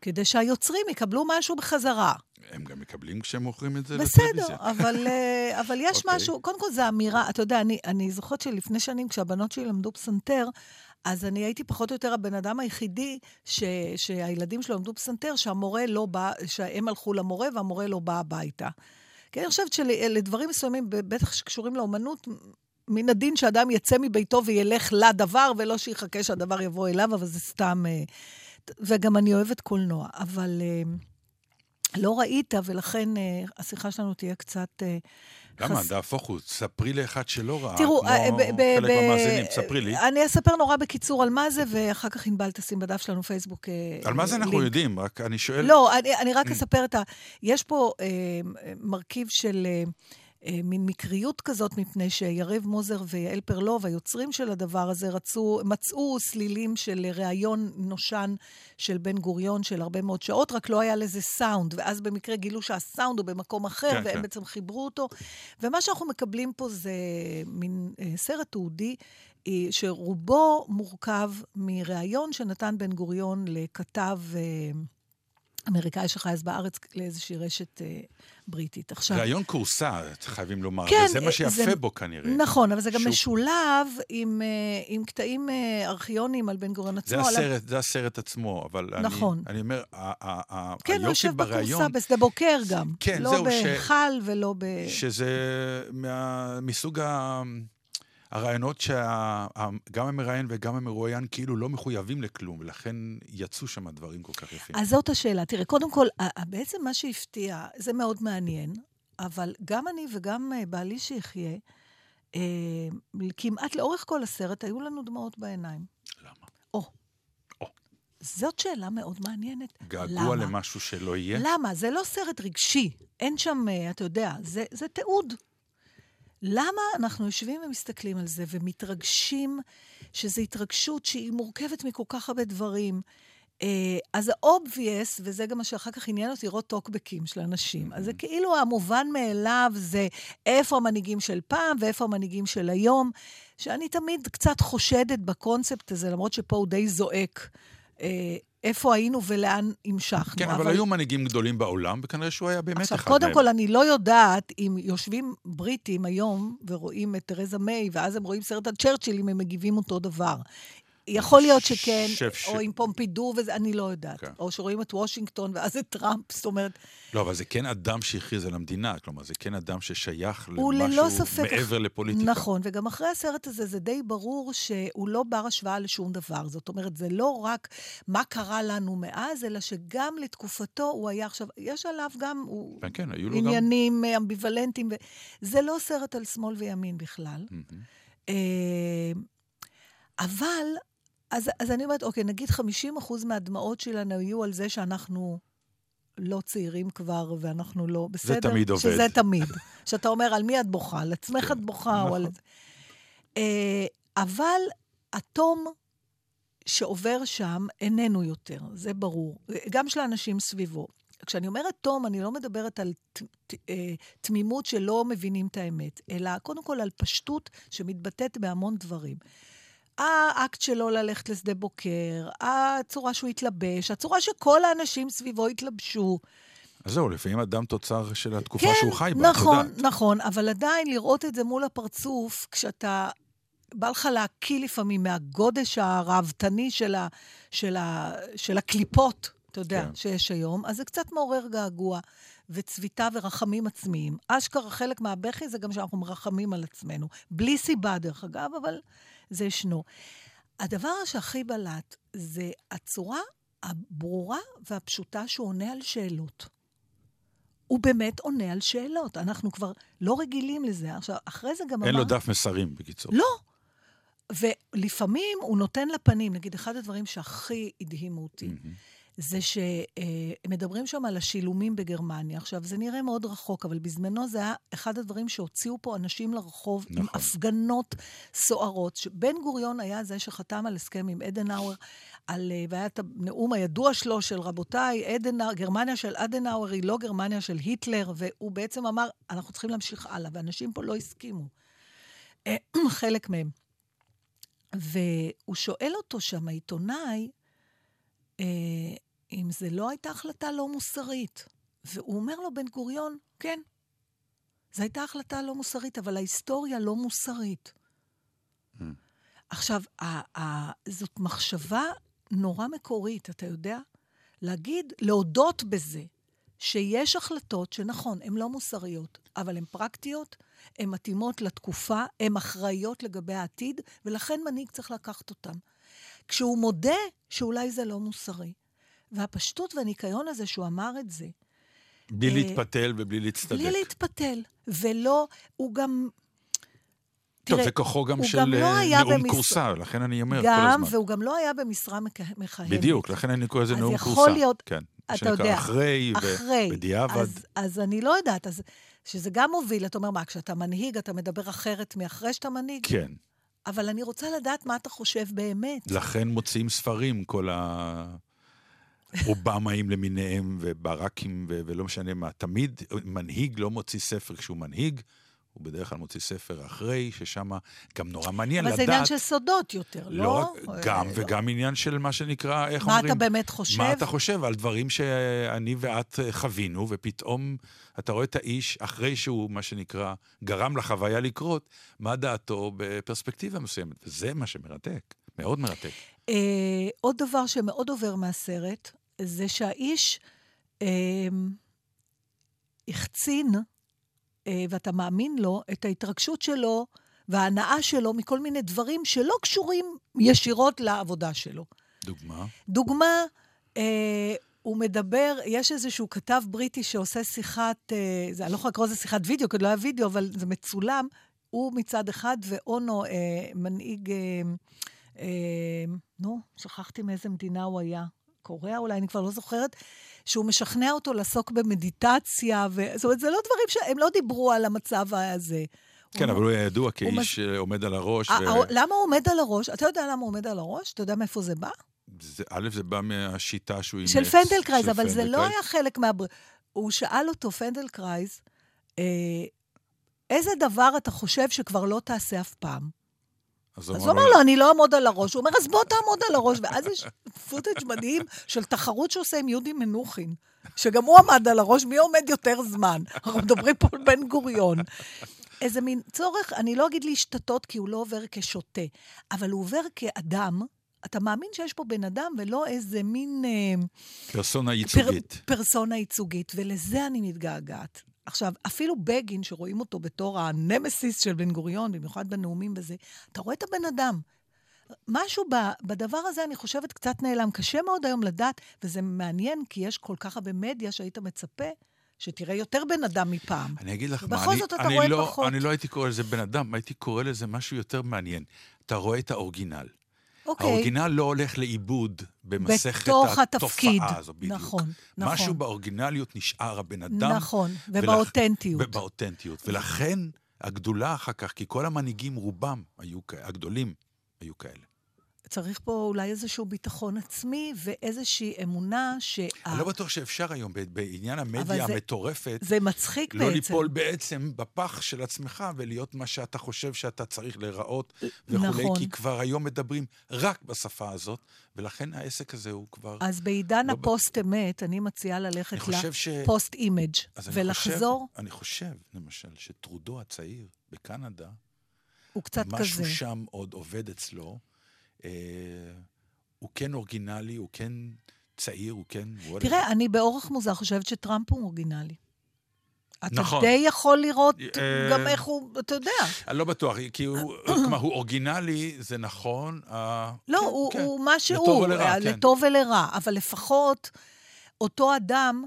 כדי שהיוצרים יקבלו משהו בחזרה. הם גם מקבלים כשהם מוכרים את זה בסדר, לטלוויזיה. אבל, אה, אבל יש אוקיי. משהו, קודם כל זו אמירה, אתה יודע, אני, אני זוכרת שלפני שנים, כשהבנות שלי למדו פסנתר, אז אני הייתי פחות או יותר הבן אדם היחידי ש, שהילדים שלו למדו פסנתר, שהמורה לא בא, שהם הלכו למורה והמורה לא בא הביתה. כי אני חושבת שלדברים מסוימים, בטח שקשורים לאומנות, מן הדין שאדם יצא מביתו וילך לדבר, ולא שיחכה שהדבר יבוא אליו, אבל זה סתם... אה, וגם אני אוהבת קולנוע, אבל אה, לא ראית, ולכן אה, השיחה שלנו תהיה קצת... אה, למה? חס- תהפוך הוא, ספרי לאחד שלא ראה, תראו, כמו אה, ב- ב- חלק מהמאזינים, ספרי לי. אני אספר נורא בקיצור על מה זה, ואחר כך ענבל תשים בדף שלנו פייסבוק אה, על מה זה אנחנו. יודעים, רק אני שואל... לא, אני, רק אספר את ה... יש פה אה, מרכיב של אה, אה, מין מקריות כזאת, מפני שיריב מוזר ויעל פרלוב, היוצרים של הדבר הזה, רצו, מצאו סלילים של ראיון נושן של בן גוריון של הרבה מאוד שעות, רק לא היה לזה סאונד, ואז במקרה גילו שהסאונד הוא במקום אחר, כן, והם כן. בעצם חיברו אותו. ומה שאנחנו מקבלים פה זה מין אה, סרט תיעודי. אה, שרובו מורכב מראיון שנתן בן גוריון לכתב אה, אמריקאי שחי אז בארץ לאיזושהי רשת אה, בריטית. עכשיו, רעיון כורסה, חייבים לומר, כן, וזה מה אה, שיפה זה- בו כנראה. נכון, אבל זה גם שהוא- משולב עם, אה, עם קטעים אה, ארכיוניים על בן גוריון זה עצמו. על ה- הסרט, זה הסרט עצמו, אבל נכון. אני, אני אומר, ה- כן, הוא יושב בכורסה בשדה בוקר גם. כן, לא זהו, ש- בהיכל ולא ב... שזה מה, מסוג ה... הרעיונות שגם המראיין וגם המרואיין כאילו לא מחויבים לכלום, ולכן יצאו שם דברים כל כך יפים. אז זאת השאלה. תראה, קודם כל, בעצם מה שהפתיע, זה מאוד מעניין, אבל גם אני וגם אה, בעלי שיחיה, אה, כמעט לאורך כל הסרט היו לנו דמעות בעיניים. למה? או. או. זאת שאלה מאוד מעניינת. געגוע למה? למשהו שלא יהיה? למה? זה לא סרט רגשי. אין שם, אה, אתה יודע, זה, זה תיעוד. למה אנחנו יושבים ומסתכלים על זה ומתרגשים, שזו התרגשות שהיא מורכבת מכל כך הרבה דברים? אה, אז ה-obvious, וזה גם מה שאחר כך עניין אותי, לראות טוקבקים של אנשים. אז זה כאילו המובן מאליו זה איפה המנהיגים של פעם ואיפה המנהיגים של היום, שאני תמיד קצת חושדת בקונספט הזה, למרות שפה הוא די זועק. אה, איפה היינו ולאן המשכנו. כן, אבל היו מנהיגים גדולים בעולם, וכנראה שהוא היה באמת עכשיו, אחד קודם מהם. כל, אני לא יודעת אם יושבים בריטים היום ורואים את תרזה מיי, ואז הם רואים סרט על צ'רצ'יל, אם הם מגיבים אותו דבר. יכול להיות שכן, ש- או עם פומפידור וזה, אני לא יודעת. כן. או שרואים את וושינגטון ואז את טראמפ, זאת אומרת, לא, אבל זה כן אדם שהכריז על המדינה, כלומר, זה כן אדם ששייך למשהו ספק... מעבר לפוליטיקה. נכון, וגם אחרי הסרט הזה זה די ברור שהוא לא בר השוואה לשום דבר. זאת אומרת, זה לא רק מה קרה לנו מאז, אלא שגם לתקופתו הוא היה עכשיו, יש עליו גם, הוא כן, כן, היו לו גם... עניינים אה, אמביוולנטיים, זה לא סרט על שמאל וימין בכלל. אה, אבל, אז, אז אני אומרת, אוקיי, נגיד 50 אחוז מהדמעות שלנו היו על זה שאנחנו לא צעירים כבר, ואנחנו לא בסדר. תמיד עובד. שזה תמיד. שאתה אומר, על מי את בוכה? על עצמך כן, את בוכה, או על... נכון. אה, אבל התום שעובר שם איננו יותר, זה ברור. גם של האנשים סביבו. כשאני אומרת תום, אני לא מדברת על ת- ת- אה, תמימות שלא מבינים את האמת, אלא קודם כל על פשטות שמתבטאת בהמון דברים. האקט שלו ללכת לשדה בוקר, הצורה שהוא התלבש, הצורה שכל האנשים סביבו התלבשו. אז זהו, לפעמים אדם תוצר של התקופה כן, שהוא חי בה, את נכון, יודעת. נכון, אבל עדיין לראות את זה מול הפרצוף, כשאתה... בא לך להקיא לפעמים מהגודש הראוותני של, ה, של, ה, של הקליפות, אתה יודע. כן. שיש היום, אז זה קצת מעורר געגוע וצביטה ורחמים עצמיים. אשכרה חלק מהבכי זה גם שאנחנו מרחמים על עצמנו. בלי סיבה, דרך אגב, אבל זה ישנו. הדבר שהכי בלט זה הצורה הברורה והפשוטה שהוא עונה על שאלות. הוא באמת עונה על שאלות. אנחנו כבר לא רגילים לזה. עכשיו, אחרי זה גם אמר... אין לו דף מסרים, בקיצור. לא. ולפעמים הוא נותן לפנים. נגיד, אחד הדברים שהכי הדהימו אותי, מהמם. זה שמדברים שם על השילומים בגרמניה. עכשיו, זה נראה מאוד רחוק, אבל בזמנו זה היה אחד הדברים שהוציאו פה אנשים לרחוב עם נכון. הפגנות סוערות. שבן גוריון היה זה שחתם על הסכם עם אדנאואר, על, אה, והיה את הנאום הידוע שלו של רבותיי, אדנאואר, גרמניה של אדנאואר היא לא גרמניה של היטלר, והוא בעצם אמר, אנחנו צריכים להמשיך הלאה, ואנשים פה לא הסכימו. אה, חלק מהם. והוא שואל אותו שם, העיתונאי, אה, אם זה לא הייתה החלטה לא מוסרית. והוא אומר לו, בן גוריון, כן, זו הייתה החלטה לא מוסרית, אבל ההיסטוריה לא מוסרית. Mm. עכשיו, ה- ה- זאת מחשבה נורא מקורית, אתה יודע? להגיד, להודות בזה, שיש החלטות שנכון, הן לא מוסריות, אבל הן פרקטיות, הן מתאימות לתקופה, הן אחראיות לגבי העתיד, ולכן מנהיג צריך לקחת אותן. כשהוא מודה שאולי זה לא מוסרי. והפשטות והניקיון הזה שהוא אמר את זה, בלי אה, להתפתל ובלי להצטדק. בלי להתפתל, ולא, הוא גם... טוב, תראה, זה כוחו גם של גם לא אה, נאום במש- כורסה, לכן אני אומר כל גם, הזמן. והוא גם לא היה במשרה מכ- מכהנת. בדיוק, לכן אני קורא לזה אז נאום יכול כורסה. להיות- כן. אתה יודע, אחרי, אחרי. ובדיעבד. אז, אז אני לא יודעת, אז שזה גם מוביל, אתה אומר, מה, כשאתה מנהיג, אתה מדבר אחרת מאחרי שאתה מנהיג? כן. אבל אני רוצה לדעת מה אתה חושב באמת. לכן מוציאים ספרים, כל האובמאים למיניהם, וברקים, ו- ולא משנה מה. תמיד מנהיג לא מוציא ספר כשהוא מנהיג, הוא בדרך כלל מוציא ספר אחרי, ששם גם נורא מעניין אבל לדעת... זה עניין של סודות יותר, לא? לא רק, גם, אה, וגם עניין של מה שנקרא, איך מה אומרים? אתה באמת חושב? מה אתה חושב על דברים שאני ואת אה, חווינו, ופתאום אתה רואה את האיש, אחרי שהוא, מה שנקרא, גרם לחוויה לקרות, מה דעתו בפרספקטיבה מסוימת. וזה מה שמרתק, מאוד מרתק. אה, עוד דבר שמאוד עובר מהסרט, זה שהאיש אה, החצין, ואתה מאמין לו, את ההתרגשות שלו וההנאה שלו מכל מיני דברים שלא קשורים ישירות לעבודה שלו. דוגמה? דוגמה, אה, הוא מדבר, יש איזשהו כתב בריטי שעושה שיחת, אה, זה, אני לא יכולה לקרוא לזה שיחת וידאו, כי לא היה וידאו, אבל זה מצולם. הוא מצד אחד, ואונו, אה, מנהיג, אה, אה, נו, שכחתי מאיזה מדינה הוא היה. קוריאה אולי, אני כבר לא זוכרת, שהוא משכנע אותו לעסוק במדיטציה, ו... זאת אומרת, זה לא דברים שהם לא דיברו על המצב הזה. כן, אבל הוא היה ידוע כאיש מס- שעומד על הראש. ה- ו- ה- למה הוא עומד על הראש? אתה יודע למה הוא עומד על הראש? אתה יודע מאיפה זה בא? זה- א', זה בא מהשיטה שהוא אימץ. של פלדנקרייז, אבל זה לא. היה חלק מה... הוא שאל אותו, פלדנקרייז, אה, איזה דבר אתה חושב שכבר לא תעשה אף פעם? אז הוא אמר לו, אני לא אעמוד על הראש. הוא אומר, אז בוא תעמוד על הראש. ואז יש footage מדהים של תחרות שעושה עם יהודי מנוחין, שגם הוא עמד על הראש, מי עומד יותר זמן? אנחנו מדברים פה על בן גוריון. איזה מין צורך, אני לא אגיד להשתטות, כי הוא לא עובר כשוטה, אבל הוא עובר כאדם. אתה מאמין שיש פה בן אדם ולא איזה מין... אה, פרסונה ייצוגית. פר, פרסונה ייצוגית, ולזה אני מתגעגעת. עכשיו, אפילו בגין, שרואים אותו בתור הנמסיס של בן גוריון, במיוחד בנאומים וזה, אתה רואה את הבן אדם. משהו ב, בדבר הזה, אני חושבת, קצת נעלם. קשה מאוד היום לדעת, וזה מעניין, כי יש כל כך הרבה מדיה שהיית מצפה שתראה יותר בן אדם מפעם. אני אגיד לך מה, ובכל אני, זאת אתה אני, רואה לא, פחות. אני לא הייתי קורא לזה בן אדם, הייתי קורא לזה משהו יותר מעניין. אתה רואה את האורגינל. אוקיי. האורגינל לא הולך לאיבוד במסכת בתוך התופעה התפקיד. הזו, בדיוק. נכון, נכון. משהו באורגינליות נשאר הבן אדם. נכון, ולכ- ובאותנטיות. ובאותנטיות. ולכן הגדולה אחר כך, כי כל המנהיגים, רובם היו כאלה, הגדולים היו כאלה. צריך פה אולי איזשהו ביטחון עצמי ואיזושהי אמונה שה... אני לא בטוח שאפשר היום, בעניין המדיה זה- המטורפת, זה מצחיק לא בעצם. ליפול בעצם בפח של עצמך ולהיות מה שאתה חושב שאתה צריך להיראות וכולי, נכון. כי כבר היום מדברים רק בשפה הזאת, ולכן העסק הזה הוא כבר... אז בעידן לא הפוסט-אמת, אני מציעה ללכת ש... ל post-image אני ולחזור, חושב, אני חושב, למשל, שטרודו הצעיר בקנדה, הוא קצת משהו כזה. שם עוד עובד אצלו. אה, הוא כן אורגינלי, הוא כן צעיר, הוא כן... תראה, אני באורח מוזר חושבת שטראמפ הוא אורגינלי. אתה נכון. די יכול לראות אה, גם איך הוא, אתה יודע. אני לא בטוח, כי הוא, כלומר, הוא אורגינלי, זה נכון. לא, כן, הוא, כן. הוא מה שהוא, לטוב ולרע, אה, כן. לטוב ולרע, אבל לפחות אותו אדם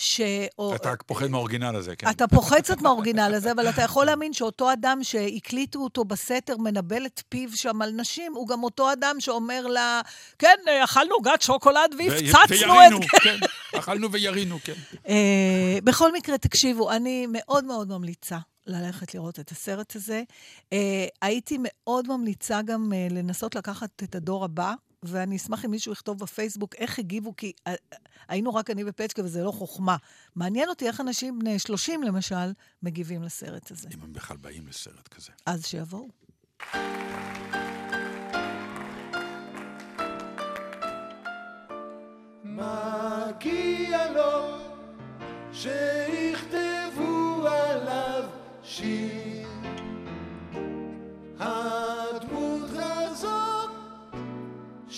ש... או- אתה רק פוחד מהאורגינל הזה, כן. אתה פוחד קצת מהאורגינל הזה, אבל אתה יכול להאמין שאותו אדם שהקליטו אותו בסתר מנבל את פיו שם על נשים, הוא גם אותו אדם שאומר לה, כן, אכלנו עוגת שוקולד והפצצנו את... וירינו, כן. אכלנו וירינו, כן. אה, בכל מקרה, תקשיבו, אני מאוד מאוד ממליצה ללכת לראות את הסרט הזה. אה, הייתי מאוד ממליצה גם אה, לנסות לקחת את הדור הבא, ואני אשמח אם מישהו יכתוב בפייסבוק איך הגיבו, כי אה, אה, היינו רק אני ופצ'קה וזה לא חוכמה. מעניין אותי איך אנשים בני 30, למשל, מגיבים לסרט הזה. אם הם בכלל באים לסרט כזה. אז שיבואו. מגיע לו שיכתבו עליו שיר.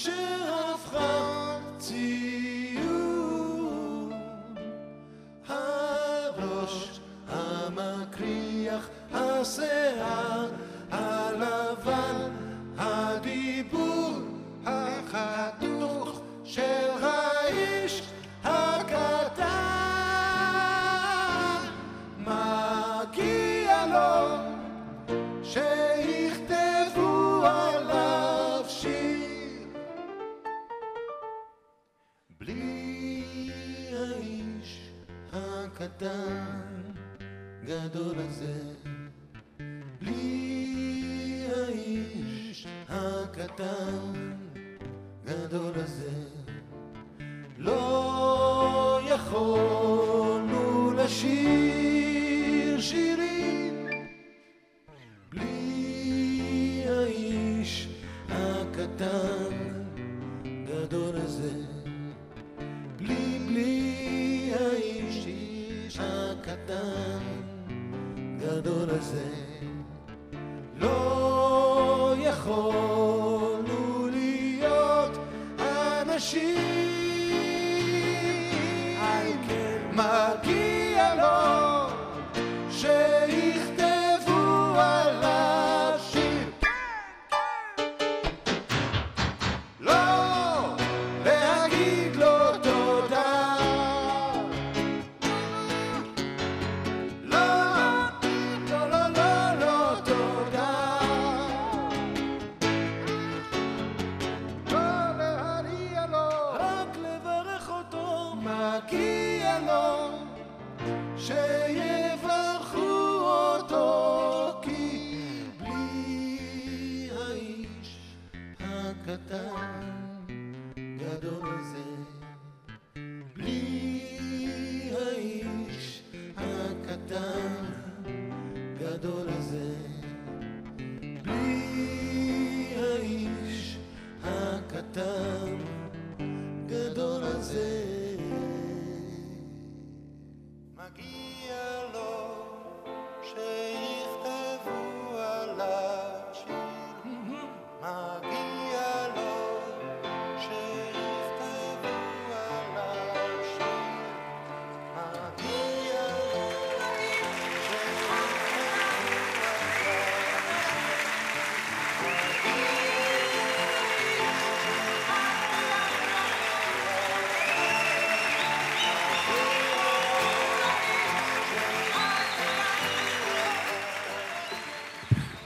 Should.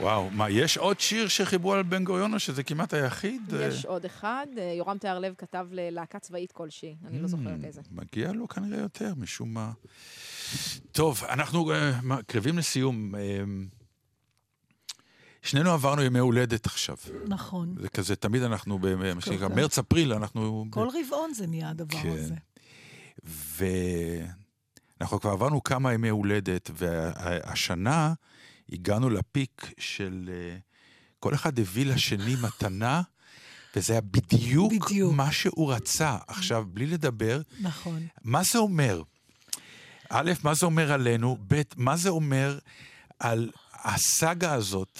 וואו, מה, יש עוד שיר שחיברו על בן גוריון או שזה כמעט היחיד? יש עוד אחד, אה, יורם תיארלב כתב ללהקה צבאית כלשהי, אני לא זוכרת Mm, איזה. מגיע לו כנראה יותר, משום מה. טוב, אנחנו אה, מה, קרבים לסיום. אה, שנינו עברנו ימי הולדת עכשיו. נכון. זה כזה, תמיד אנחנו, במה שנקרא. מרץ-אפריל, אנחנו... כל רבעון זה נהיה הדבר כן. הזה. ואנחנו כבר עברנו כמה ימי הולדת, והשנה הגענו לפיק של... אה, כל אחד הביא לשני מתנה, וזה היה בדיוק, בדיוק. מה שהוא רצה. עכשיו, בלי לדבר, נכון. מה זה אומר? א', מה זה אומר עלינו? ב', מה זה אומר על הסאגה הזאת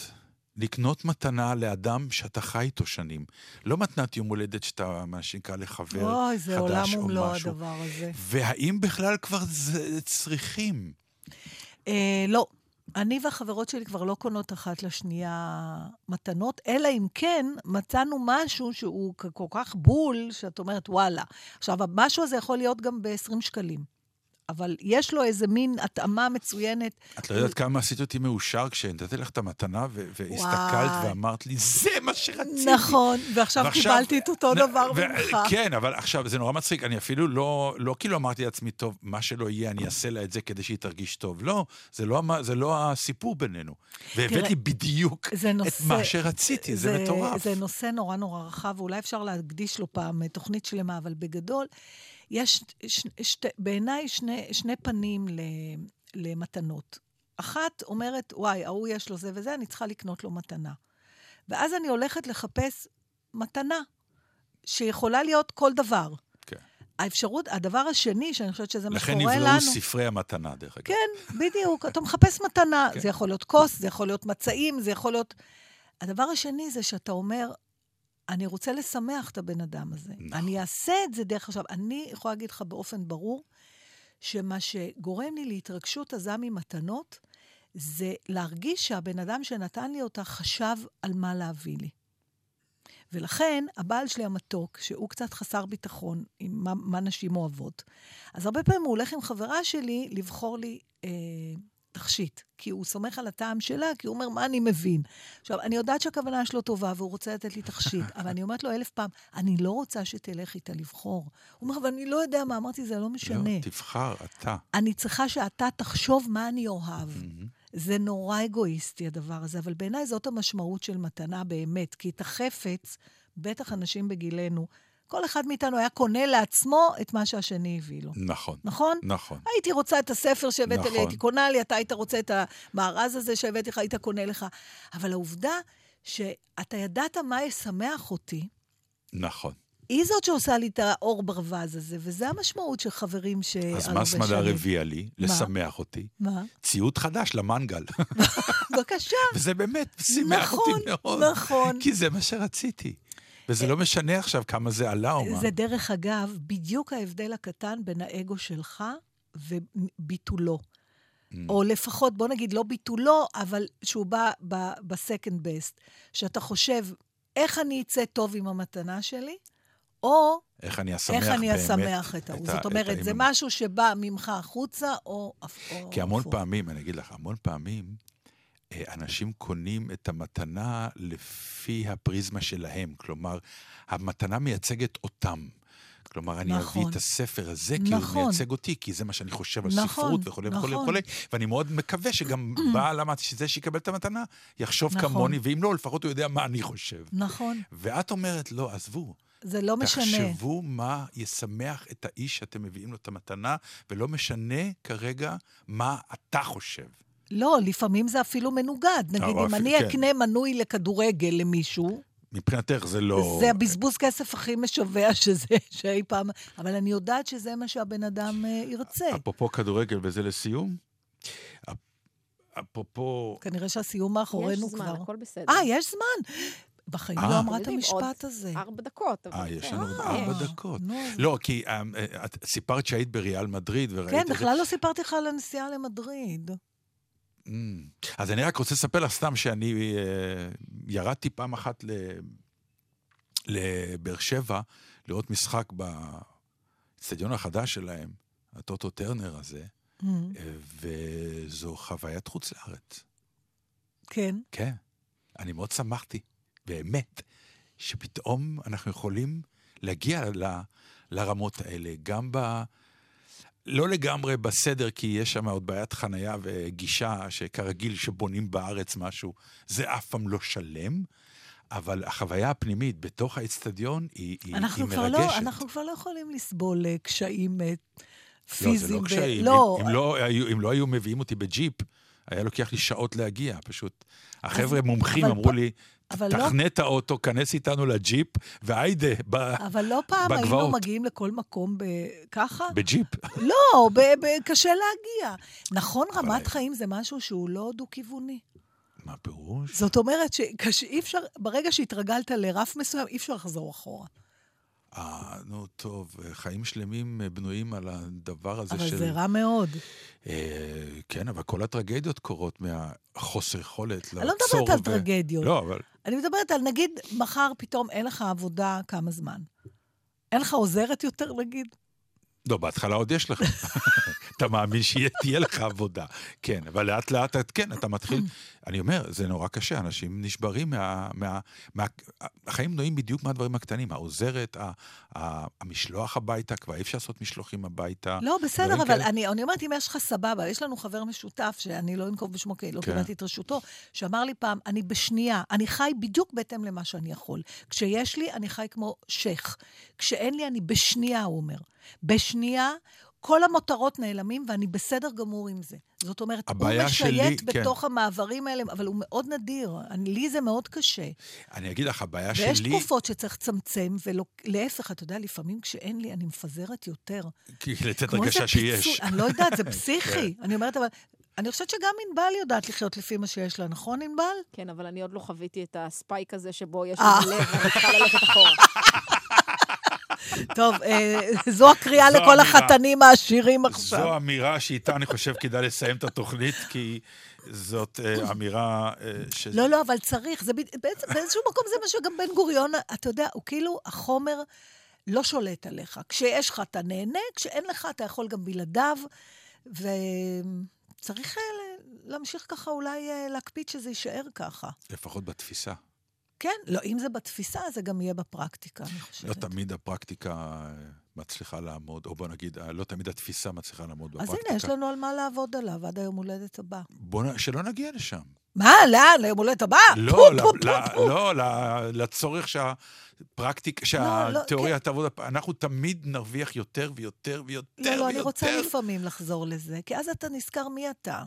לקנות מתנה לאדם שאתה חי איתו שנים? לא מתנת יום הולדת שאתה, מה שנקרא, לחבר אוי, זה עולם חדש או ומלואו משהו. הדבר הזה. והאם בכלל כבר זה צריכים? אה, לא. אני והחברות שלי כבר לא קונות אחת לשנייה מתנות, אלא אם כן מצאנו משהו שהוא כל כך בול, שאת אומרת, וואלה. עכשיו, המשהו הזה יכול להיות גם ב-20 שקלים. אבל יש לו איזה מין התאמה מצוינת. את לא יודעת כמה עשית אותי מאושר כשנתתי לך את המתנה ו- והסתכלת. ואמרת לי, זה מה שרציתי. נכון, ועכשיו קיבלתי את אותו דבר ממך. כן, אבל עכשיו, זה נורא מצחיק, אני אפילו לא, לא כאילו אמרתי לעצמי, טוב, מה שלא יהיה, אני אעשה לה את זה כדי שהיא תרגיש טוב. לא, זה לא, זה לא הסיפור בינינו. והבאת תראה, לי בדיוק זה את נושא... מה שרציתי, זה, מטורף. זה נושא נורא נורא רחב, ואולי אפשר להקדיש לו פעם אה, תוכנית שלמה, אבל בגדול, יש ש, שת, בעיניי שני, שני פנים ל, למתנות. אחת אומרת, וואי, ההוא יש לו זה וזה, אני צריכה לקנות לו מתנה. ואז אני הולכת לחפש מתנה, שיכולה להיות כל דבר. כן. האפשרות, הדבר השני, שאני חושבת שזה מה לכן שקורה נבראו לנו... ספרי המתנה, דרך אגב. כן, בדיוק. אתה מחפש מתנה. כן. זה יכול להיות כוס, זה יכול להיות מצעים, זה יכול להיות... הדבר השני זה שאתה אומר, אני רוצה לשמח את הבן אדם הזה. נכון. אני אעשה את זה דרך... עכשיו, אני יכולה להגיד לך באופן ברור, שמה שגורם לי להתרגשות עזה ממתנות, זה להרגיש שהבן אדם שנתן לי אותה חשב על מה להביא לי. ולכן, הבעל שלי המתוק, שהוא קצת חסר ביטחון עם מה, מה נשים אוהבות, אז הרבה פעמים הוא הולך עם חברה שלי לבחור לי אה, תכשיט, כי הוא סומך על הטעם שלה, כי הוא אומר, מה אני מבין? עכשיו, אני יודעת שהכוונה שלו טובה והוא רוצה לתת לי תכשיט, אבל אני אומרת לו אלף פעם, אני לא רוצה שתלך איתה לבחור. הוא אומר, אבל אני לא יודע מה, אמרתי, זה לא משנה. לא, תבחר, אתה. אני צריכה שאתה תחשוב מה אני אוהב. זה נורא אגואיסטי הדבר הזה, אבל בעיניי זאת המשמעות של מתנה באמת, כי את החפץ, בטח אנשים בגילנו, כל אחד מאיתנו היה קונה לעצמו את מה שהשני הביא לו. נכון, נכון? נכון. הייתי רוצה את הספר שהבאת לי, נכון. הייתי קונה לי, אתה היית רוצה את המארז הזה שהבאתי לך, היית קונה לך. אבל העובדה שאתה ידעת מה ישמח אותי, נכון. היא זאת שעושה לי את האור ברווז הזה, וזה המשמעות של חברים ש... אז מה סמדר. הביאה לי? מה? לשמח אותי. מה? ציוד חדש למנגל. בבקשה. וזה באמת שימח נכון, אותי מאוד. נכון. כי זה מה שרציתי. וזה לא משנה עכשיו כמה זה עלה או מה. זה דרך אגב, בדיוק ההבדל הקטן בין האגו שלך וביטולו. Mm. או לפחות, בוא נגיד, לא ביטולו, אבל שהוא בא בסקנד בסט. שאתה חושב, איך אני אצא טוב עם המתנה שלי, או איך אני אשמח איך אני באמת אשמח את ההוא. זאת את אומרת, זה. משהו שבא ממך החוצה, או... כי המון. פעמים, אני אגיד לך, המון פעמים, אה, אנשים קונים את המתנה לפי הפריזמה שלהם. כלומר, המתנה מייצגת אותם. כלומר, אני נכון. אביא את הספר הזה כי הוא נכון. מייצג אותי, כי זה מה שאני חושב על נכון, ספרות וכולי וכולי נכון. וכולי, ואני מאוד מקווה שגם בעל המת- שזה שיקבל את המתנה, יחשוב נכון. כמוני, ואם לא, לפחות הוא יודע מה אני חושב. נכון, ואת אומרת, לא, עזבו, זה לא משנה. תחשבו מה ישמח את האיש שאתם מביאים לו את המתנה, ולא משנה כרגע מה אתה חושב. לא, לפעמים זה אפילו מנוגד. נגיד, או אם אני כן. אקנה מנוי לכדורגל למישהו, מבחינתך זה לא... זה הבזבוז כסף הכי משווע שזה, שאי פעם... אבל אני יודעת שזה מה שהבן אדם אה, ירצה. אפרופו כדורגל, וזה לסיום, אפ- אפרופו... כנראה שהסיום מאחורינו יש זמן, כבר. הכל בסדר. אה, יש זמן. בחיים אה. לא אמרה את המשפט הזה. ארבע דקות. אה, יש כן. לנו עוד אה, ארבע דקות. לא, כי אה, אה, את סיפרת שהיית בריאל מדריד, וראית כן, את זה. בכלל לא סיפרתי לך על הנסיעה למדריד. Mm. אז אני רק רוצה לספר לך סתם שאני אה, ירדתי פעם אחת ל- לבאר שבע לראות משחק באצטדיון החדש שלהם, הטוטו טרנר הזה, Mm, אה, וזו חוויית חוץ לארץ. כן. כן. אני מאוד שמחתי, באמת, שפתאום אנחנו יכולים להגיע ל, לרמות האלה, גם ב... לא לגמרי בסדר, כי יש שם עוד בעיית חנייה וגישה, שכרגיל שבונים בארץ משהו, זה אף פעם לא שלם, אבל החוויה הפנימית בתוך האצטדיון היא, היא, היא כבר מרגשת. לא, אנחנו כבר לא יכולים לסבול אה, קשיים אה, לא, פיזיים. זה לא ו- קשיים. לא, אם, אם, לא היו, אם לא היו מביאים אותי בג'יפ, היה לוקח לי שעות להגיע, פשוט. החבר'ה מומחים אמרו פה- לי, לא- תחנה את האוטו, כנס איתנו לג'יפ, והיידה, ב- אבל לא פעם היינו בגבעות. מגיעים לכל מקום ב- ככה? בג'יפ. לא, ב- ב- קשה להגיע. נכון, רמת חיים זה משהו שהוא לא דו-כיווני. מה הפירוש? זאת אומרת שאי אפשר, ברגע שהתרגלת לרף מסוים, אי אפשר לחזור אחורה. אה, נו, טוב, חיים שלמים אה, בנויים על הדבר הזה אבל של... זה רע מאוד. אה, כן, אבל כל הטרגדיות קורות מהחוסר יכולת לעצור. אני לא מדברת על ו- טרגדיות. לא, אבל... אני מדברת על, נגיד, מחר פתאום אין לך עבודה כמה זמן. אין לך עוזרת יותר, נגיד? לא, בהתחלה עוד יש לך. אתה מאמין שתהיה לך עבודה. כן, אבל לאט לאט, כן, אתה מתחיל... אני אומר, זה נורא קשה, אנשים נשברים מה... מה, מה החיים בנויים בדיוק מהדברים הקטנים. העוזרת, ה, ה, המשלוח הביתה, כבר אי אפשר לעשות משלוחים הביתה. לא, בסדר, אבל כאלה. אני, אני אומרת, אם יש לך סבבה, יש לנו חבר משותף, שאני לא אנקוב בשמו, כי לא כן. קיבלתי את רשותו, שאמר לי פעם, אני בשנייה, אני חי בדיוק בהתאם למה שאני יכול. כשיש לי, אני חי כמו שייח. כשאין לי, אני בשנייה, הוא אומר. בשנייה, כל המותרות נעלמים, ואני בסדר גמור עם זה. זאת אומרת, הוא הבעיה שלי, משייט כן. בתוך המעברים האלה, אבל הוא מאוד נדיר. אני, לי זה מאוד קשה. אני אגיד לך, הבעיה ויש שלי... תקופות שצריך לצמצם, ולהפך, אתה יודע, לפעמים כשאין לי, אני מפזרת יותר. כי לתת כמו הרגשה שיש. פיצול, אני לא יודעת, זה פסיכי. אני אומרת, אבל... אני חושבת שגם ענבל יודעת לחיות לפי מה שיש לה, נכון, ענבל? כן, אבל אני עוד לא חוויתי את הספייק הזה שבו יש אה. לי לב ואני צריכה ללכת אחורה. טוב, אה, זו הקריאה זו לכל אמירה. החתנים העשירים זו עכשיו. אמירה שאיתה אני חושב כדאי לסיים את התוכנית, כי זאת אה, אמירה אה, ש... לא, לא, אבל צריך. זה בעצם, באיזשהו מקום זה מה שגם בן גוריון, אתה יודע, הוא כאילו, החומר לא שולט עליך. כשיש לך, אתה נהנה, כשאין לך, אתה יכול גם בלעדיו, וצריך להמשיך ככה, אולי להקפיד שזה יישאר ככה. לפחות בתפיסה. כן, לא, אם זה בתפיסה, זה גם יהיה בפרקטיקה, אני חושבת. לא תמיד הפרקטיקה אה, מצליחה לעמוד, או בוא נגיד, אה, לא תמיד התפיסה מצליחה לעמוד אז בפרקטיקה. הנה, יש לנו על מה לעבוד עליו עד היום הולדת הבא. בוא נ... שלא נגיע לשם. מה, לאן? ליום הולדת הבא? לא. לא, ל- לצורך שהפרקטיקה, לא, שהתיאוריה כן. תעבוד, אנחנו תמיד נרוויח יותר ויותר ויותר לא, ויותר. לא, אני רוצה לפעמים לחזור לזה, כי אז אתה נזכר מי אתה.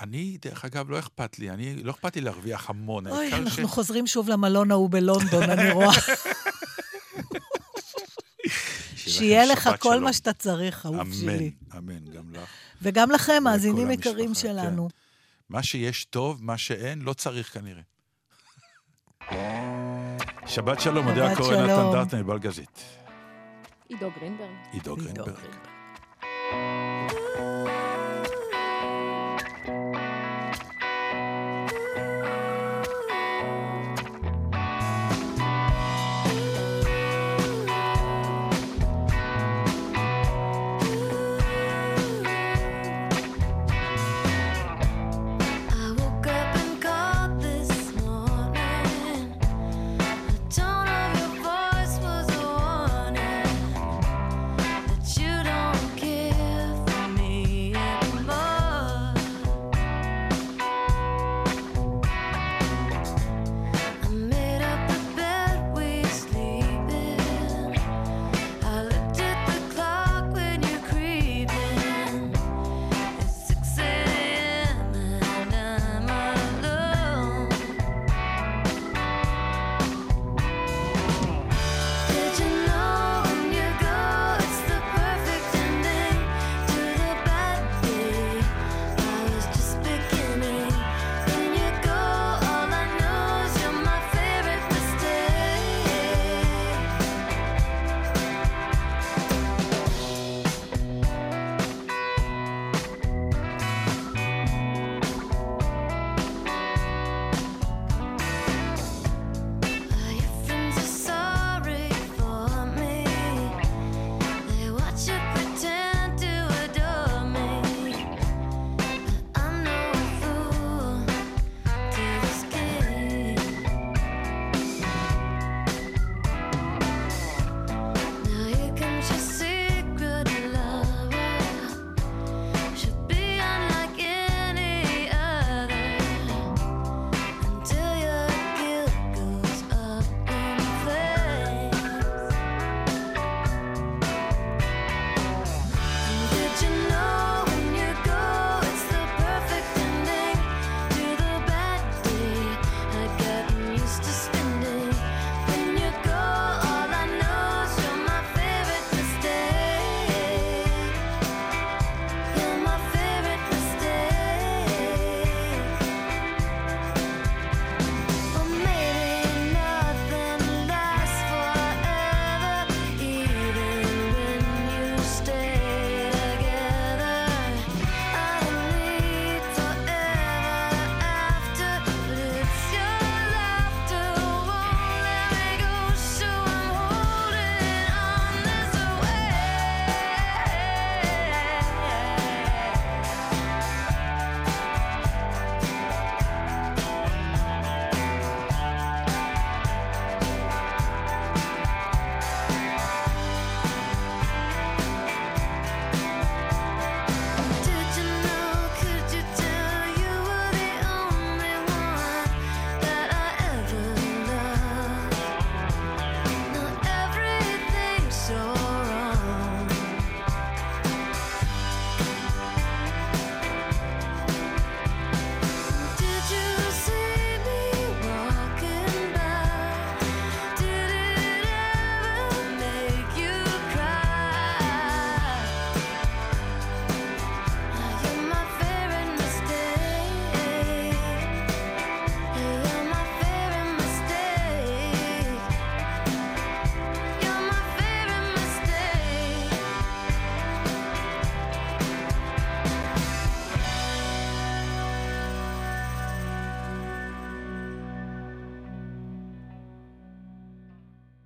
אני, דרך אגב, לא אכפת לי, אני, לא אכפת לי להרוויח המון. אוי, העיקר ש- אנחנו חוזרים שוב למלון ההוא בלונדון, אני רואה. שיהיה לך כל שלום. מה שאתה צריך, אהוב אמן, שלי. אמן, גם לך. וגם לכם, מאזינים יקרים כן. שלנו. מה שיש טוב, מה שאין, לא צריך כנראה. שבת שלום, הקורא שלום. נתן דטנר, בלגזית. עידו גרינברג. עידו. גרינברג.